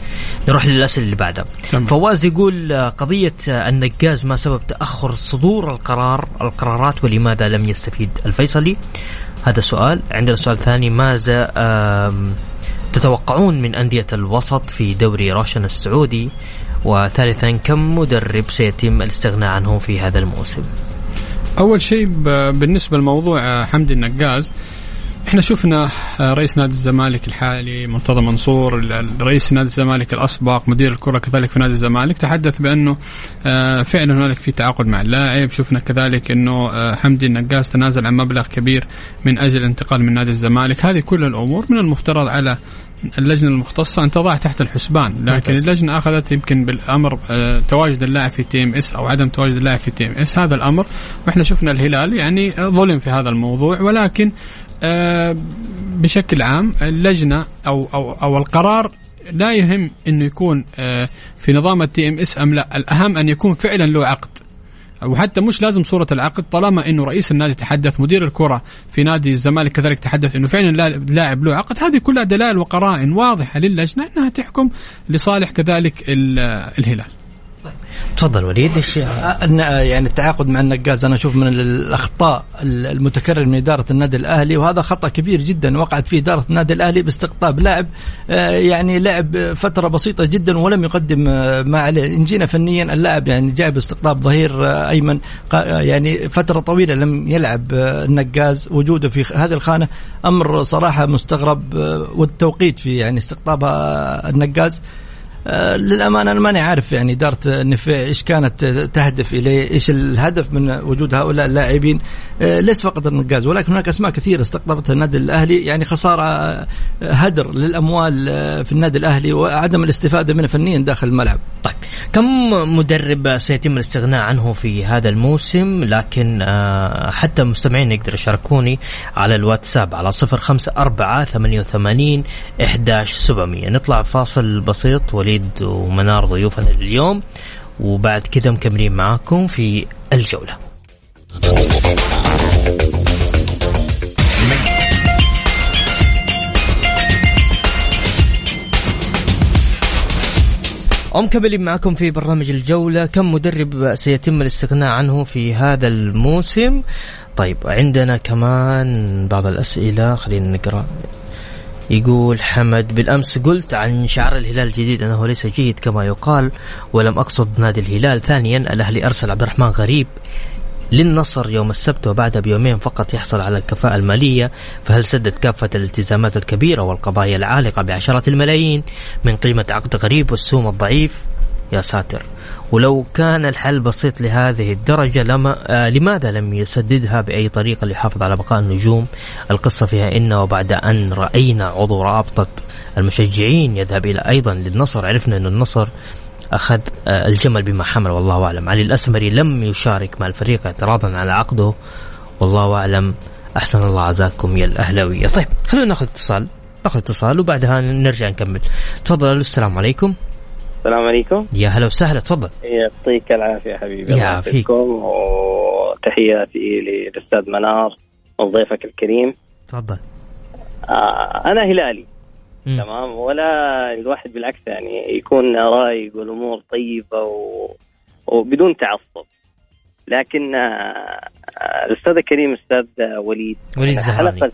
Speaker 1: نروح للأسئلة اللي بعدها
Speaker 2: تمام.
Speaker 1: فواز يقول آه، قضية آه، النقاز ما سبب تأخر صدور القرار القرارات ولماذا لم يستفيد الفيصلي هذا سؤال. عندنا سؤال ثاني. ماذا تتوقعون من أندية الوسط في دوري روشن السعودي؟ وثالثا كم مدرب سيتم الاستغناء عنه في هذا الموسم؟
Speaker 2: أول شيء ب- بالنسبة لموضوع آه، حمدي النقاز إحنا شفنا آه، رئيس نادي الزمالك الحالي مرتضى منصور رئيس نادي الزمالك الأسبق مدير الكرة كذلك في نادي الزمالك تحدث بأنه آه، فعلا هنالك في تعاقد مع اللاعب. شفنا كذلك إنه آه، حمدي النقاز تنازل عن مبلغ كبير من أجل الانتقال من نادي الزمالك. هذه كل الأمور من المفترض على اللجنة المختصة أن تضع تحت الحسبان. لكن. اللجنة أخذت يمكن بالأمر تواجد اللاعب في TMS أو عدم تواجد اللاعب في TMS. هذا الأمر وإحنا شفنا الهلال يعني ظلم في هذا الموضوع. ولكن بشكل عام اللجنة أو أو أو القرار لا يهم إنه يكون آه، في نظام ال TMS أم لا. الأهم أن يكون فعلا له عقد. وحتى مش لازم صورة العقد طالما إنه رئيس النادي تحدث مدير الكرة في نادي الزمالك كذلك تحدث إنه فعلا لا- لاعب له عقد. هذه كلها دلائل وقرائن واضحة للجنة إنها تحكم لصالح كذلك ال- الهلال
Speaker 1: تفضل وليد
Speaker 3: إيش يعني التعاقد مع النقاز أنا أشوف من الأخطاء المتكرره من إدارة النادي الأهلي وهذا خطأ كبير جدا وقعت فيه إدارة النادي الأهلي باستقطاب لاعب يعني لعب فترة بسيطة جدا ولم يقدم ما عليه. إن جينا فنيا اللاعب يعني جاء باستقطاب ظهير أيمن يعني فترة طويلة لم يلعب النقاز وجوده في هذه الخانة أمر صراحة مستغرب والتوقيت في يعني استقطاب النقاز. آه، للأمانة أنا ماني عارف يعني إدارة النفيع إيش كانت تهدف إليه، إيش الهدف من وجود هؤلاء اللاعبين، ليس فقط النقاز ولكن هناك أسماء كثيرة استقطبتها النادي الأهلي يعني خسارة آه، هدر للأموال آه، في النادي الأهلي وعدم الاستفادة منه فنيا داخل الملعب.
Speaker 1: طيب كم مدرب سيتم الاستغناء عنه في هذا الموسم؟ لكن آه، حتى مستمعين يقدروا يشاركوني على الواتساب على صفر خمسة أربعة ثمانية وثمانين إحداش سبعمية. نطلع فاصل بسيط وليد ومنار ضيوفنا اليوم وبعد كذا مكملين معاكم في الجولة. ومكملين معكم في برنامج الجولة. كم مدرب سيتم الاستغناء عنه في هذا الموسم؟ طيب عندنا كمان بعض الأسئلة. خلينا نقرأ. يقول حمد بالأمس قلت عن شعار الهلال الجديد أنه ليس جيد كما يقال ولم أقصد نادي الهلال. ثانيا الأهلي أرسل عبد الرحمن غريب للنصر يوم السبت وبعدها بيومين فقط يحصل على الكفاءة المالية فهل سدد كافة الالتزامات الكبيرة والقضايا العالقة بعشرات الملايين من قيمة عقد غريب والسوم الضعيف؟ يا ساتر. ولو كان الحل بسيط لهذه الدرجة لما آه لماذا لم يسددها بأي طريقة ليحافظ على بقاء النجوم؟ القصة فيها إن وبعد أن رأينا عضو رابطة المشجعين يذهب إلى أيضا للنصر عرفنا أن النصر أخذ آه، الجمل بما حمل والله أعلم. علي الأسمري لم يشارك مع الفريق اعتراضا على عقده. والله أعلم. أحسن الله عزاكم يا الأهلاوية. طيب خلونا نأخذ اتصال. نأخذ اتصال وبعدها نرجع نكمل. تفضل السلام عليكم.
Speaker 7: السلام عليكم.
Speaker 1: يا هلا وسهلا تفضل.
Speaker 7: يعطيك العافية حبيبي.
Speaker 1: يعافيك.
Speaker 7: وتحياتي للأستاذ منار وضيفك الكريم.
Speaker 1: تفضل.
Speaker 7: آه أنا هلالي. تمام؟ ولا الواحد بالعكس يعني يكون رايق والأمور طيبة و... وبدون تعصب. لكن آه، آه، الأستاذ الكريم أستاذ وليد
Speaker 1: وليد
Speaker 7: الحلقة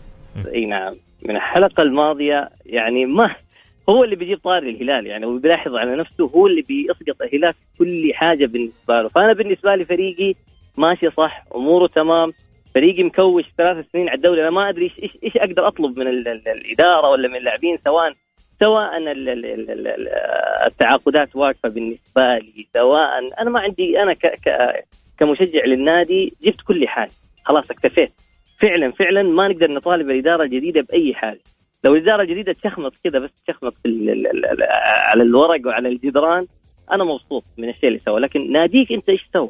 Speaker 7: إي نعم. من الحلقة الماضية يعني ما هو اللي بيجيب طاري الهلال يعني وبيلاحظ على نفسه هو اللي بيسقط الهلال كل حاجة بالنسبة له. فأنا بالنسبة لي فريقي ماشي صح أموره تمام فريقي مكوش ثلاث سنين على الدوري. أنا ما أدري إيش إيش, إيش أقدر أطلب من ال ال الإدارة ولا من اللاعبين سواء سواء ال- ال- ال- ال- ال- التعاقدات واقفة بالنسبة لي سواء أنا ما عندي ك كمشجع للنادي جبت كل حاجة خلاص اكتفيت. فعلا فعلا ما نقدر نطالب الإدارة الجديدة بأي حاجة لو الإدارة الجديدة تشخمط كذا بس تشخمط على الورق وعلى الجدران أنا مبسوط من الشيء اللي سوى لكن ناديك أنت إيش سوى؟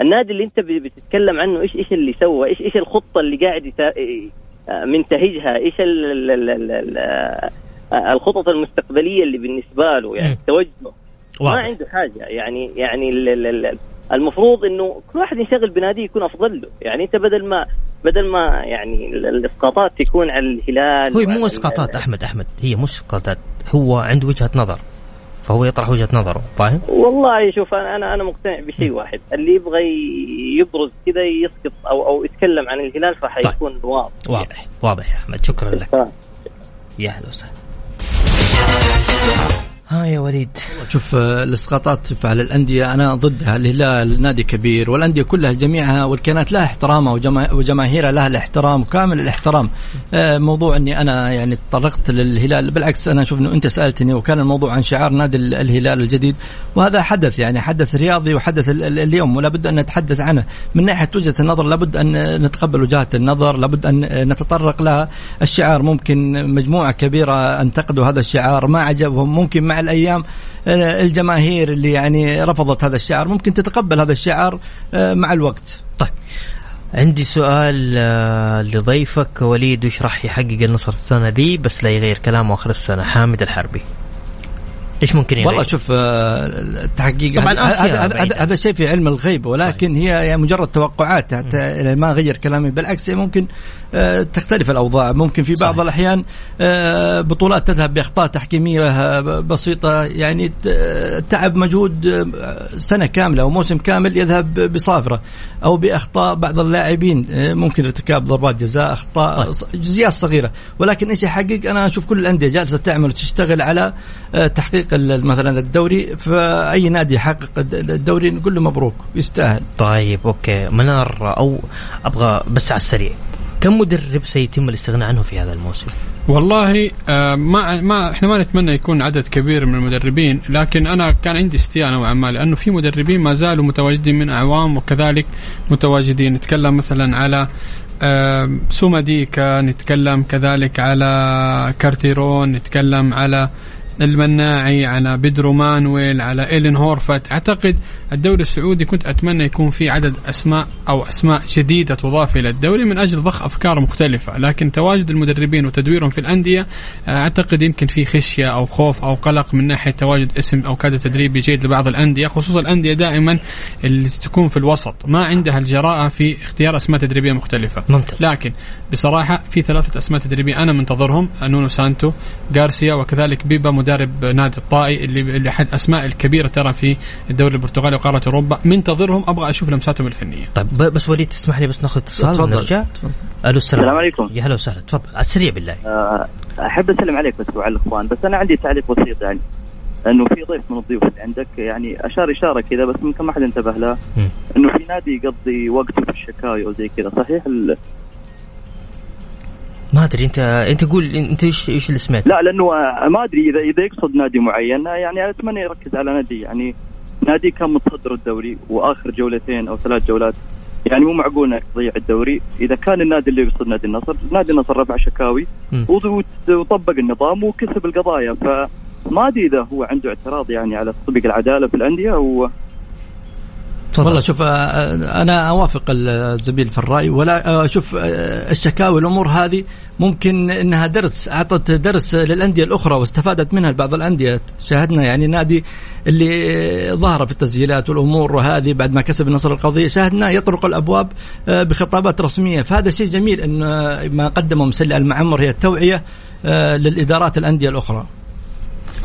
Speaker 7: النادي اللي انت بتتكلم عنه إيش إيش اللي سوى؟ إيش إيش الخطة اللي قاعد. آه، منتهجها؟ إيش ال... ال... ال... آه، الخطط المستقبلية اللي بالنسبة له يعني. توجهه ما عنده حاجة يعني يعني ال ال ال المفروض إنه كل واحد ينشغل بناديه يكون أفضل له يعني أنت بدل ما بدل ما يعني ال- الإسقاطات تكون على الهلال
Speaker 1: هو مو إسقاطات أحمد أحمد هي مش إسقاطات هو عنده وجهة نظر فهو يطرح وجهة نظره فاهم؟
Speaker 7: والله شوف أنا أنا أنا مقتنع بشيء واحد. اللي يبغى يبرز كذا يسقط أو أو يتكلم عن الهلال فحيكون واضح.
Speaker 1: واضح واضح يا أحمد. شكرا لك. يا أهلا وسهلا. ها يا وليد.
Speaker 3: شوف آه، الاسقاطات في- على الأندية أنا ضدها الهلال نادي كبير والأندية كلها جميعها والكيانات لها احترامها وجما- وجماهيرها لها الاحترام كامل الاحترام. آه، موضوع إني أنا يعني تطرقت للهلال بالعكس أنا أشوف إنه أنت سألتني وكان الموضوع عن شعار نادي ال- الهلال الجديد وهذا حدث يعني حدث رياضي وحدث ال- ال- اليوم ولا بد أن نتحدث عنه. من ناحية وجهة النظر لابد أن نتقبل وجهات النظر لابد أن نتطرق لها. الشعار ممكن مجموعة كبيرة أنتقدوا هذا الشعار ما عجبهم ممكن الأيام آه، الجماهير اللي يعني رفضت هذا الشعار ممكن تتقبل هذا الشعار آه، مع الوقت.
Speaker 1: طيب. عندي سؤال آه، لضيفك. وليد وش راح يحقق النصر السنة دي؟ بس لا يغير كلامه آخر السنة. حامد الحربي. إيش ممكن يغير؟
Speaker 3: والله شوف آه، التحقيق
Speaker 1: طبعاً
Speaker 3: هذا- هذا شيء في علم الغيب ولكن هي يعني مجرد توقعات حتى ما غير كلامي. بالعكس ممكن آه، تختلف الأوضاع. ممكن في بعض
Speaker 1: صحيح.
Speaker 3: الأحيان آه، بطولات تذهب بأخطاء تحكيمية آه، بسيطة. يعني تعب مجهود آه، سنة كاملة أو موسم كامل يذهب بصافرة. أو بأخطاء بعض اللاعبين. آه، ممكن ارتكاب ضربات جزاء أخطاء
Speaker 1: طيب.
Speaker 3: جزئيات صغيرة. ولكن إيش يحقق؟ أنا أشوف كل الأندية جالسة تعمل وتشتغل على آه، تحقيق مثلا الدوري. فأي نادي يحقق الد- الدوري نقول له مبروك يستاهل.
Speaker 1: طيب أوكي. منار أو أبغى بس على السريع. كم مدرب سيتم الاستغناء عنه في هذا الموسم؟
Speaker 2: والله آه، ما ما إحنا ما نتمنى يكون عدد كبير من المدربين لكن أنا كان عندي استياء نوعا ما لأنه في مدربين ما زالوا متواجدين من أعوام وكذلك متواجدين نتكلم مثلا على آه، سوماديكا نتكلم كذلك على كارتيرون نتكلم على المناعي على بيدرو مانويل على إيلين هورفت. أعتقد الدوري السعودي كنت أتمنى يكون في عدد أسماء أو أسماء جديده تضاف إلى الدوري من أجل ضخ أفكار مختلفة لكن تواجد المدربين وتدويرهم في الأندية أعتقد يمكن في خشية أو خوف أو قلق من ناحية تواجد اسم أو كادر تدريبي جيد لبعض الأندية خصوصا الأندية دائما اللي تكون في الوسط. ما عندها الجراءة في اختيار أسماء تدريبية مختلفة.
Speaker 1: ممتاز.
Speaker 2: لكن بصراحة في ثلاثة أسماء تدريبية أنا منتظرهم نونو سانتو غارسيا وكذلك بيبا مدرب نادي الطائي اللي اللي أحد أسماء الكبيرة ترى في الدوري البرتغالي وقارة أوروبا منتظرهم أبغى أشوف لمساتهم الفنية
Speaker 1: طيب بس وليد تسمح لي بس ناخذ اتصال. ونرجع
Speaker 3: تفضل.
Speaker 1: ألو السلام
Speaker 8: السلام عليكم.
Speaker 1: يا هلا وسهلا تفضل على السريع بالله
Speaker 8: آه، أحب أسلم عليك بس وعلى الإخوان بس أنا عندي تعليق بسيط يعني إنه في ضيف من الضيوف اللي عندك يعني أشار إشارة كذا بس يمكن ما حد انتبه لها. إنه في نادي يقضي وقته في الشكاوي أو زي كذا صحيح ال-
Speaker 1: ما أدري انت أنت قول أنت إيش إيش اللي سمعت؟
Speaker 8: لا لأنه ما أدري اذا إذا يقصد نادي معين يعني أتمنى يركز على نادي. يعني نادي كان متصدر الدوري وآخر جولتين أو ثلاث جولات يعني مو معقول إنك تضيع الدوري. إذا كان النادي اللي يقصد نادي النصر نادي النصر رفع شكاوي وطبق النظام وكسب القضايا. فما أدري إذا هو عنده اعتراض يعني على تطبيق العدالة في الأندية و
Speaker 1: تفضل.
Speaker 3: والله شوف آه، أنا أوافق الزميل في الرأي ولا آه، شوف آه، الشكاوي الأمور هذه ممكن إنها درس أعطت درس للأندية الأخرى واستفادت منها بعض الأندية. شاهدنا يعني نادي اللي ظهر في التسجيلات والأمور هذه بعد ما كسب النصر القضية. شاهدنا يطرق الأبواب آه، بخطابات رسمية. فهذا شيء جميل ان آه، ما قدمه مسلي المعمر هي التوعية آه، للإدارات الأندية الأخرى.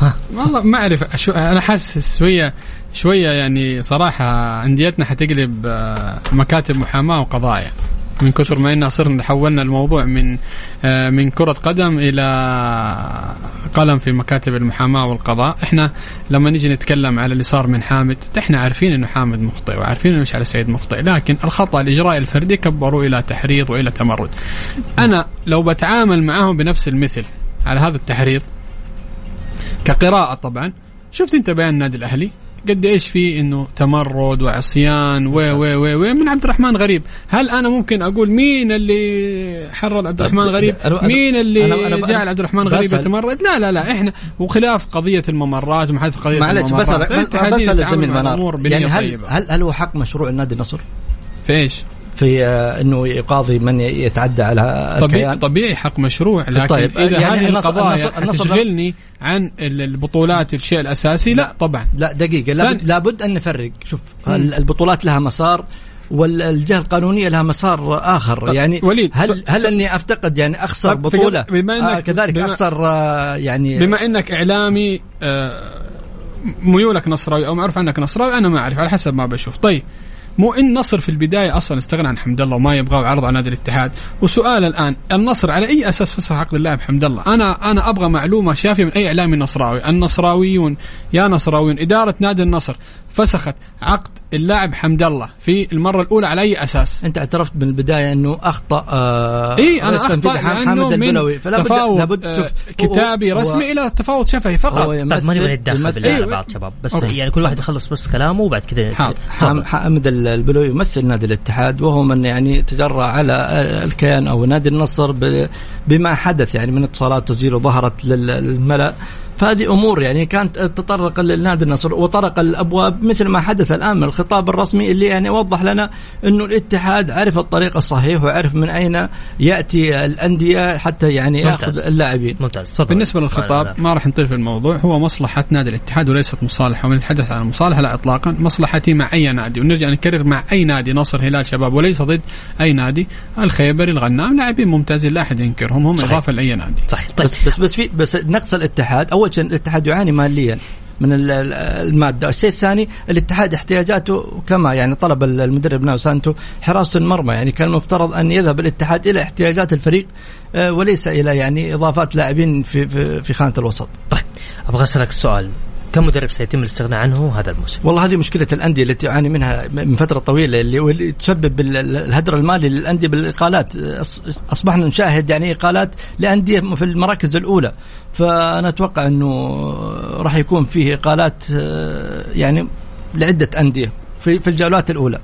Speaker 1: ها
Speaker 2: والله ما أعرف أنا حاسس شوية شوية يعني صراحة أنديتنا حتقلب آه، مكاتب محاماة وقضايا. من كثر ما إننا صرنا حولنا الموضوع من آه، من كرة قدم إلى قلم في مكاتب المحاماة والقضاء. إحنا لما نيجي نتكلم على اللي صار من حامد إحنا عارفين إنه حامد مخطئ وعارفين إنه مش على سيد مخطئ لكن الخطأ الإجرائي الفردي كبروا إلى تحريض وإلى تمرد. أنا لو بتعامل معهم بنفس المثل على هذا التحريض كقراءة طبعا شفت أنت بيان النادي الأهلي قد إيش في إنه تمرد وعصيان و و و و من عبد الرحمن غريب هل أنا ممكن أقول مين اللي حرر عبد الرحمن غريب مين اللي
Speaker 3: أنا- أنا-
Speaker 2: جعل عبد الرحمن غريب. يتمرد لا لا لا إحنا وخلاف قضية الممرات ومحادثة قضية
Speaker 3: معلش بسأل
Speaker 2: تتعامل
Speaker 3: الزميل منار يعني هل. هل هل هو حق مشروع النادي النصر؟
Speaker 2: في إيش؟
Speaker 3: في آه، إنه يقاضي من يتعدى على
Speaker 2: طبيعي,
Speaker 3: الكيان.
Speaker 2: طبيعي حق مشروع. لكن
Speaker 3: طيب،
Speaker 2: إذا
Speaker 3: يعني
Speaker 2: هذه القضايا تشغلني عن ال- البطولات الشيء الأساسي لا طبعا.
Speaker 3: لا دقيقة لابد, لابد أن نفرق. شوف ال- البطولات لها مسار والجهة القانونية لها مسار آخر.
Speaker 2: طب،
Speaker 3: يعني
Speaker 2: وليد،
Speaker 3: هل
Speaker 2: س-
Speaker 3: هل أني أفتقد يعني
Speaker 2: في
Speaker 3: بطولة؟
Speaker 2: قبل- بما إنك-
Speaker 3: آه كذلك
Speaker 2: بما-
Speaker 3: أخسر آه يعني
Speaker 2: بما إنك إعلامي آه، ميولك نصراوي أو معروف عنك نصراوي أنا ما أعرف على حسب ما بشوف. طيب مو إن نصر في البداية أصلا استغنى عن حمد الله وما يبغى عرض على نادي الاتحاد. وسؤال الآن النصر على أي أساس فسخ عقد اللاعب حمد الله؟ أنا أنا أبغى معلومة شافية من أي إعلامي نصراوي النصراويون يا نصراويون إدارة نادي النصر فسخت عقد اللاعب حمد الله في المرة الأولى على أي أساس
Speaker 3: أنت اعترفت من البداية أنه أخطأ آه
Speaker 2: إي
Speaker 3: أنا أخطأ
Speaker 2: لأنه
Speaker 3: حامد
Speaker 2: من
Speaker 3: البلوي فلا بد
Speaker 2: تفاوض
Speaker 3: لابد
Speaker 2: آه، كتابي
Speaker 3: هو-
Speaker 2: رسمي إلى تفاوض شفهي فقط
Speaker 1: طيب
Speaker 3: يمثل-
Speaker 1: بالله على
Speaker 2: أيوة.
Speaker 1: بعض شباب بس
Speaker 2: أوكي.
Speaker 1: يعني كل واحد يخلص بس كلامه وبعد كذا.
Speaker 3: حامد البلوي يمثل نادي الاتحاد وهو من يعني تجرأ على الكيان أو نادي النصر بما حدث يعني من اتصالات تسجيل وظهرت لل- للملأ فهذه أمور يعني كانت تطرق للنادي النصر وطرق الأبواب مثل ما حدث الآن من الخطاب الرسمي اللي يعني وضح لنا انه الاتحاد عرف الطريق الصحيح وعرف من أين يأتي الأندية حتى يعني
Speaker 1: ممتاز.
Speaker 3: ياخذ اللاعبين.
Speaker 1: ممتاز. تفضل.
Speaker 2: بالنسبة للخطاب ما راح نطيل في الموضوع. هو مصلحة نادي الاتحاد وليست مصالحة ونتحدث عن المصالحة لا اطلاقا. مصلحتي مع أي نادي ونرجع نكرر مع أي نادي نصر هلال شباب وليس ضد أي نادي. الخيبري الغنام لاعبين ممتازين لا أحد ينكرهم هم
Speaker 1: صحيح.
Speaker 2: إضافة لأي نادي.
Speaker 1: صحيح. طيب.
Speaker 3: بس بس بس في بس نقص الاتحاد أول شيء الاتحاد يعاني ماليا من ال- ال- المادة، الشيء الثاني الاتحاد احتياجاته كما يعني طلب ال- المدرب ناو سانتو حراسه المرمى يعني كان المفترض أن يذهب الاتحاد إلى احتياجات الفريق آه، وليس إلى يعني إضافات لاعبين في في, خانة الوسط.
Speaker 1: طيب أبغى أسألك سؤال. كم مدرب سيتم الاستغناء عنه هذا الموسم؟
Speaker 3: والله هذه مشكلة الأندية التي تعاني منها من فترة طويلة اللي تسبب ال- ال- الهدر المالي للأندية بالإقالات أصبحنا نشاهد يعني إقالات لأندية في المراكز الأولى فأنا أتوقع إنه راح يكون فيه إقالات آه، يعني لعدة أندية في في الجولات الأولى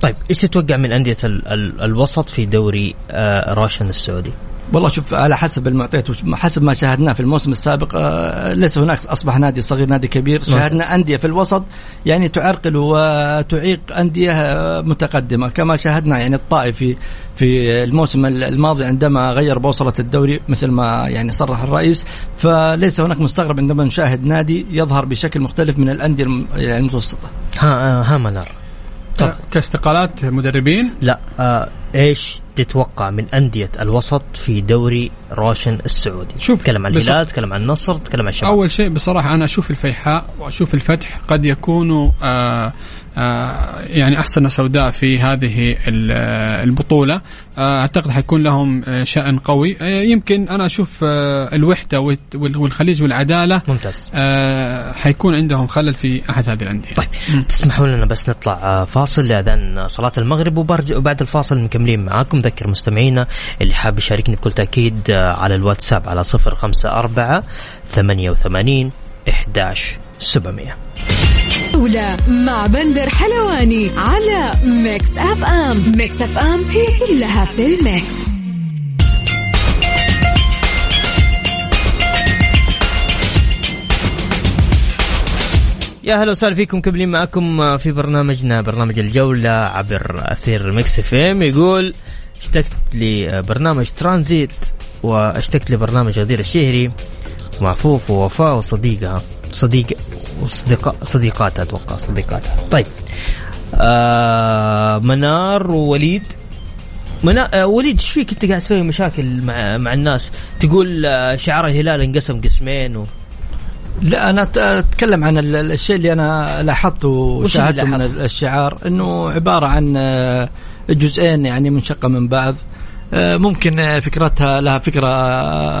Speaker 1: طيب إيش تتوقع من أندية ال ال الوسط في دوري آه راشن السعودي؟
Speaker 3: والله شوف على حسب المعطيات حسب ما شاهدناه في الموسم السابق آه، ليس هناك أصبح نادي صغير نادي كبير. شاهدنا أندية في الوسط يعني تعرقل وتعيق أندية آه، متقدمة كما شاهدنا يعني الطائف في الموسم الماضي عندما غير بوصلة الدوري مثل ما يعني صرح الرئيس. فليس هناك مستغرب عندما نشاهد نادي يظهر بشكل مختلف من الأندية يعني المتوسطة.
Speaker 1: ها آه ها منار طب.
Speaker 2: كاستقالات مدربين
Speaker 1: لا آه إيش تتوقع من أندية الوسط في دوري روشن السعودي؟
Speaker 2: شوف،
Speaker 1: تكلم عن الهلال تكلم عن النصر تكلم عن الشباب
Speaker 2: أول شيء بصراحة أنا أشوف الفيحاء وأشوف الفتح قد يكونوا آه يعني أحسن سوداء في هذه ال- آه، البطولة. آه أعتقد حيكون لهم آه، شأن قوي. آه يمكن أنا أشوف آه الوحدة والخليج والعدالة
Speaker 1: ممتاز.
Speaker 2: آه حيكون عندهم خلل في أحد هذه الأندية.
Speaker 1: طيب تسمحوا لنا بس نطلع آه، فاصل لاذان صلاة المغرب وبرج- وبعد الفاصل مكملين معاكم. ذكر مستمعينا اللي حاب يشاركني بكل تأكيد آه، على الواتساب على 054 88 11 700
Speaker 9: جولة مع بندر حلواني على ميكس اف ام ميكس اف ام هي كلها في ال mix.
Speaker 1: يا هلا وسهلا فيكم كملين معكم في برنامجنا برنامج الجولة عبر أثير ميكس اف ام يقول اشتقت لبرنامج ترانزيت واشتقت لبرنامج غدير الشهري ومعفوف ووفاء وصديقها. صديق وصديقاء صديقاتها أتوقع صديقاتها طيب. آه منار ووليد. منا... آه وليد إيش فيك أنت قاعد تسوي مشاكل مع مع الناس؟ تقول آه شعار الهلال انقسم قسمين و...
Speaker 3: لا أنا أتكلم عن ال- الشيء اللي أنا لاحظته وشاهدته من؟ الشعار إنه عبارة عن آه، جزئين يعني منشقة من بعض. آه، ممكن آه، فكرتها لها فكرة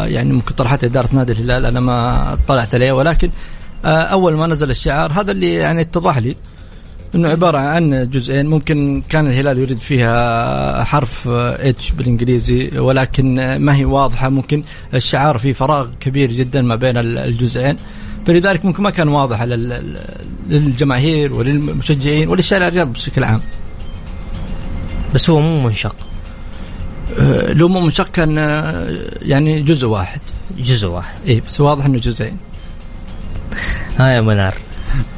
Speaker 3: يعني ممكن طرحتها إدارة نادي الهلال أنا ما اطلعت عليها ولكن أول ما نزل الشعار هذا اللي يعني اتضح لي إنه عبارة عن جزئين. ممكن كان الهلال يريد فيها حرف اتش بالإنجليزي ولكن آه، ما هي واضحة. ممكن الشعار فيه فراغ كبير جدا ما بين ال- الجزئين. فلذلك ممكن ما كان واضح لل- للجماهير وللمشجعين وللشارع الرياض بشكل عام.
Speaker 1: بس هو مو منشق.
Speaker 3: آه، لو مو منشق كان آه، يعني جزء واحد.
Speaker 1: جزء واحد.
Speaker 3: اي بس واضح إنه جزئين.
Speaker 1: ها يا منار.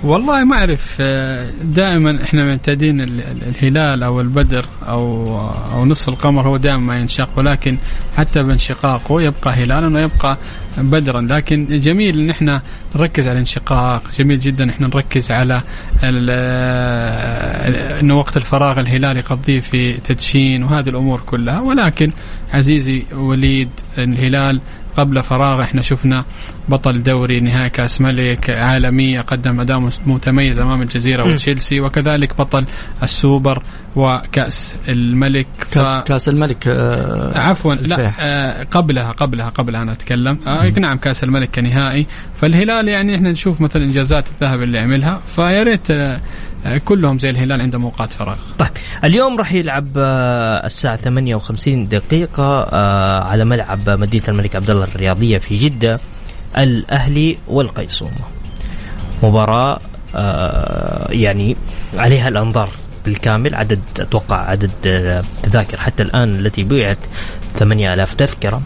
Speaker 2: والله ما أعرف آه، دائما إحنا معتادين ال- ال- الهلال أو البدر أو أو نصف القمر هو دائما ما ينشق ولكن حتى بانشقاقه يبقى هلالا ويبقى بدرا. لكن جميل إن إحنا نركز على الانشقاق جميل جدا إحنا نركز على آه، إنه وقت الفراغ الهلال يقضيه في تدشين وهذه الأمور كلها. ولكن عزيزي وليد الهلال قبل فراغ. إحنا شفنا بطل دوري نهائي كأس ملك عالميه قدم أداء متميز أمام الجزيرة
Speaker 3: م.
Speaker 2: وتشيلسي وكذلك بطل السوبر وكأس الملك.
Speaker 3: كاس, كأس الملك آه،
Speaker 2: عفوا لا. آه قبلها قبلها قبلها أنا أتكلم. آه نعم كأس الملك كنهائي. فالهلال يعني إحنا نشوف مثلا إنجازات الذهب اللي عملها. فيا ريت آه، كلهم زي الهلال عندهم أوقات فراغ.
Speaker 1: طيب اليوم راح يلعب آه، الساعة 58 دقيقة آه، على ملعب مدينة الملك عبد الله الرياضية في جدة الأهلي والقيصومة مباراة آه، يعني عليها الأنظار بالكامل عدد أتوقع عدد آه، تذاكر حتى الآن التي بيعت 8000 تذكرة.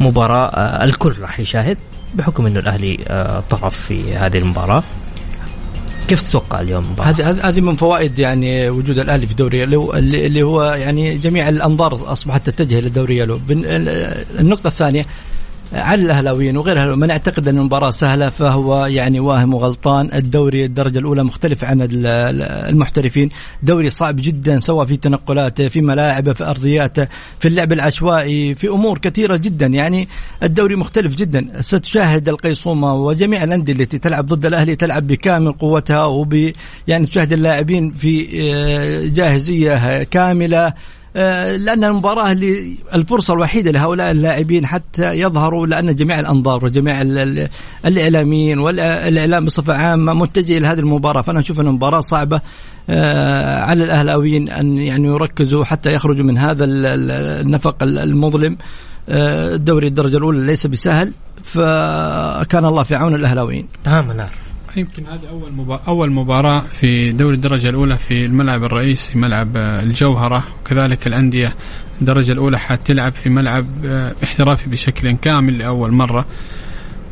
Speaker 1: مباراة آه، الكل راح يشاهد بحكم إنه الأهلي آه، طرف في هذه المباراة. كيف تتوقع اليوم؟
Speaker 3: هذه هذه- من فوائد يعني وجود الأهلي في دوري يلو اللي هو يعني جميع الأنظار أصبحت تتجه للدوري يلو النقطة الثانية على الأهلاويين وغير الأهلاويين. من يعتقد أن المباراة سهلة فهو يعني واهم وغلطان. الدوري الدرجة الأولى مختلف عن ال- ال- المحترفين. دوري صعب جدا سواء في تنقلاته في ملاعبه في ارضياته في اللعب العشوائي في أمور كثيرة جدا. يعني الدوري مختلف جدا. ستشاهد القيصومة وجميع الأندية التي تلعب ضد الأهلي تلعب بكامل قوتها وب يعني تشاهد اللاعبين في آه، جاهزية كاملة. آه، لأن المباراة اللي الفرصة الوحيدة لهؤلاء اللاعبين حتى يظهروا لأن جميع الأنظار وجميع ال- ال- الإعلاميين والإعلام بصفة عامة متجه إلى هذه المباراة. فأنا أشوف انها مباراه صعبة آه، على الأهلاويين أن يعني يركزوا حتى يخرجوا من هذا ال- ال- النفق ال- المظلم. آه، الدوري الدرجة الأولى ليس بسهل فكان الله في عون الأهلاويين.
Speaker 1: تمام منار
Speaker 2: يمكن هذه أول مباراة أول مباراة في دوري الدرجة الأولى في الملعب الرئيسي ملعب آه، الجوهرة. وكذلك الأندية الدرجة الأولى حتلعب في ملعب آه، احترافي بشكل كامل لأول مرة.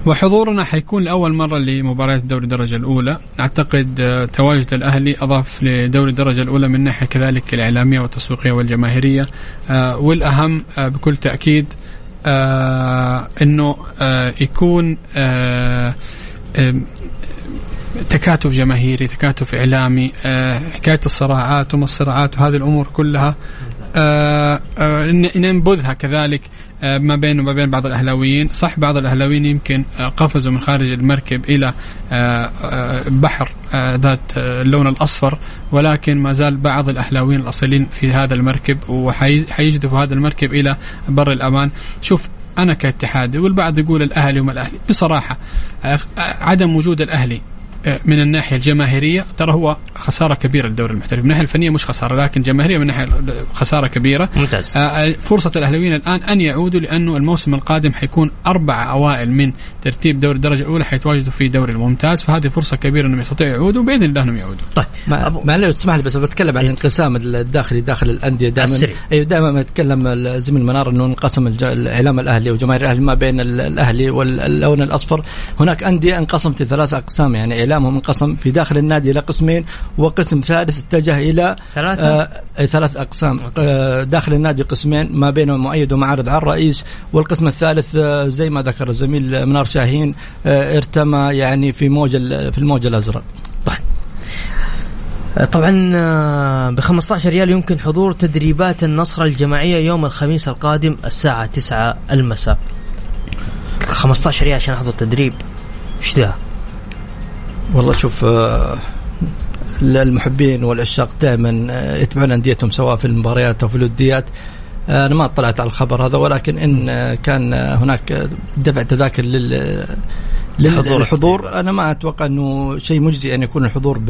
Speaker 2: وحضورنا حيكون لأول مرة لمباريات الدوري الدرجة الأولى. أعتقد آه، تواجد الأهلي أضاف لدوري الدرجة الأولى من ناحية كذلك والجماهيرية. آه، والأهم آه، بكل تأكيد إنه آه، يكون تكاتف جماهيري تكاتف إعلامي آه، حكاية الصراعات وما الصراعات وهذه الأمور كلها آه، آه، ننبذها كذلك ما بين وما بين بعض الأهلاويين. صح بعض الأهلاويين يمكن قفزوا من خارج المركب آه، بحر ذات اللون الأصفر ولكن ما زال بعض الأهلاويين الأصيلين في هذا المركب وحيجدفوا هذا المركب إلى بر الأمان. شوف أنا كاتحادي والبعض يقول الأهلي وما الأهلي. بصراحة عدم وجود الأهلي من الناحية الجماهيرية ترى هو خسارة كبيرة للدوري المحترف. من الناحية الفنية مش خسارة لكن جماهيرية من ناحيه خسارة كبيرة.
Speaker 1: ممتاز.
Speaker 2: آه، فرصة الأهلاويين الآن أن يعودوا لأنه الموسم القادم حيكون أربع أوائل من ترتيب دوري الدرجة الأولى حيتواجدوا في دوري الممتاز. فهذه فرصة كبيرة أنهم يستطيعوا يعودوا بإذن الله أنهم يعودوا.
Speaker 1: طيب
Speaker 3: ما ما لو تسمح لي بس بتكلم عن الانقسام الداخلي داخل الأندية دائما. أيوه دائما ما يتكلم الزميل منار إنه انقسم الإعلام الأهلي وجماهير الأهلي ما بين ال- الأهلي واللون الأصفر. هناك أندية انقسمت لثلاث أقسام يعني اعلامهم انقسم في داخل النادي إلى قسمين وقسم ثالث اتجه إلى
Speaker 1: ثلاثة؟
Speaker 3: آه ثلاث أقسام آه داخل النادي قسمين ما بينهم مؤيد ومعارض على الرئيس والقسم الثالث آه زي ما ذكر الزميل منار شاهين آه ارتمى يعني في موج في الموج الأزرق.
Speaker 1: طبعا ب 15 ريال يمكن حضور تدريبات النصر الجماعية يوم الخميس القادم الساعة 9 المساء. 15 ريال عشان أحضر تدريب. إيش ذا؟
Speaker 3: والله شوف آه، المحبين والعشاق دائما آه، يتبعون أنديتهم سواء في المباريات أو في الوديات. آه، أنا ما اطلعت على الخبر هذا ولكن إن كان هناك دفع تذاكر لل
Speaker 1: حضور
Speaker 3: للحضور أنا ما أتوقع أنه شيء مجزي أن يكون الحضور ب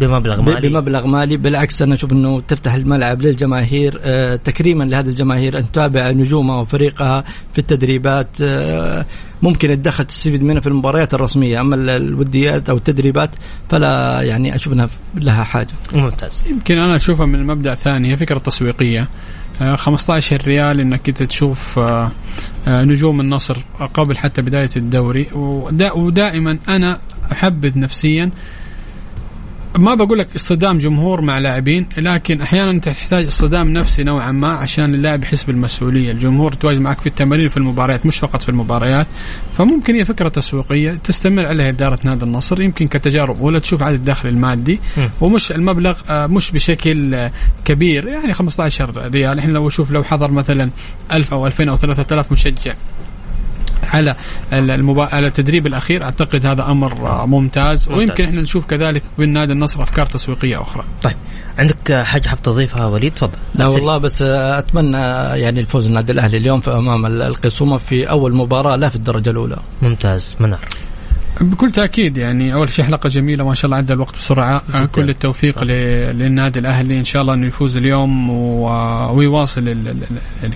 Speaker 1: بمبلغ مالي.
Speaker 3: بمبلغ مالي بالعكس أنا أشوف أنه تفتح الملعب للجماهير آه، تكريما لهذه الجماهير أن تتابع نجومها وفريقها في التدريبات آه، ممكن الدخل تستفيد منه في المباريات الرسمية أما ال- الوديات أو التدريبات فلا يعني أشوف أنها لها حاجة.
Speaker 1: ممتاز.
Speaker 2: يمكن أنا أشوفها من مبدأ ثاني هي فكرة تسويقية. آه، 15 ريال إنك أنت تشوف آه، آه، نجوم النصر قبل حتى بداية الدوري. ودا ودائما أنا أحبذ نفسيا ما بقول لك اصطدام جمهور مع لاعبين لكن أحيانا أنت تحتاج اصطدام نفسي نوعا ما عشان اللاعب يحس بالمسؤولية، الجمهور تواجد معك في التمارين وفي المباريات مش فقط في المباريات، فممكن هي فكرة تسويقية تستمر عليها اداره نادي النصر يمكن كتجارب اولى تشوف عدد الدخل المادي. ومش المبلغ آه، مش بشكل آه، كبير يعني 15 ريال. إحنا لو أشوف لو حضر مثلا 1000 أو 2000 أو 3000 مشجع. على المبا... على التدريب الأخير. أعتقد هذا أمر ممتاز,
Speaker 1: ممتاز.
Speaker 2: ويمكن إحنا نشوف كذلك بالنادي النصر أفكار تسويقية أخرى.
Speaker 1: طيب. عندك حاجة حاب تضيفها وليد؟ تفضل.
Speaker 3: لا والله بس أتمنى يعني الفوز النادي الأهلي اليوم في أمام القصومه في أول مباراة لا في الدرجة الأولى.
Speaker 1: ممتاز. منار.
Speaker 2: بكل تأكيد يعني أول شيء حلقة جميلة ما شاء الله عدى الوقت بسرعة
Speaker 1: جداً.
Speaker 2: كل التوفيق. للنادي الأهلي إن شاء الله إنه يفوز اليوم. ويواصل.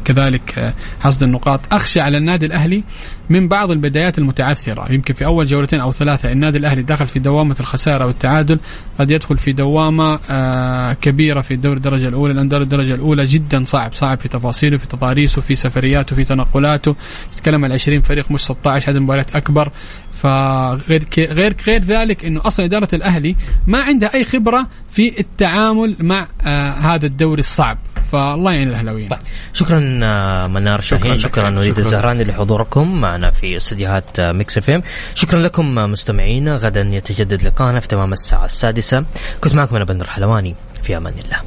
Speaker 2: كذلك حصد النقاط أخشى على النادي الأهلي من بعض البدايات المتعثرة يمكن في أول جولتين أو ثلاثة النادي الأهلي دخل في دوامة الخسارة والتعادل قد يدخل في دوامة آه كبيرة في الدوري الدرجة الأولى لأن دوري الدرجة الأولى جدا صعب صعب في تفاصيله في تضاريسه في سفرياته في تنقلاته تتكلم عن 20 فريق مش 16 عدد مباريات أكبر فغير غير غير ذلك إنه أصلا إدارة الأهلي ما عندها أي خبرة في التعامل مع آه هذا الدوري الصعب. فالله يعين الأهلاويين.
Speaker 1: طيب شكرا آه، منار شاهين.
Speaker 2: شكراً.
Speaker 1: وليد. الزهراني لحضوركم معنا في استديوهات آه، ميكس إف إم. شكرا لكم آه، مستمعينا غدا يتجدد لقاءنا في تمام الساعة السادسة. كنت معكم أنا بندر حلواني. في أمان الله.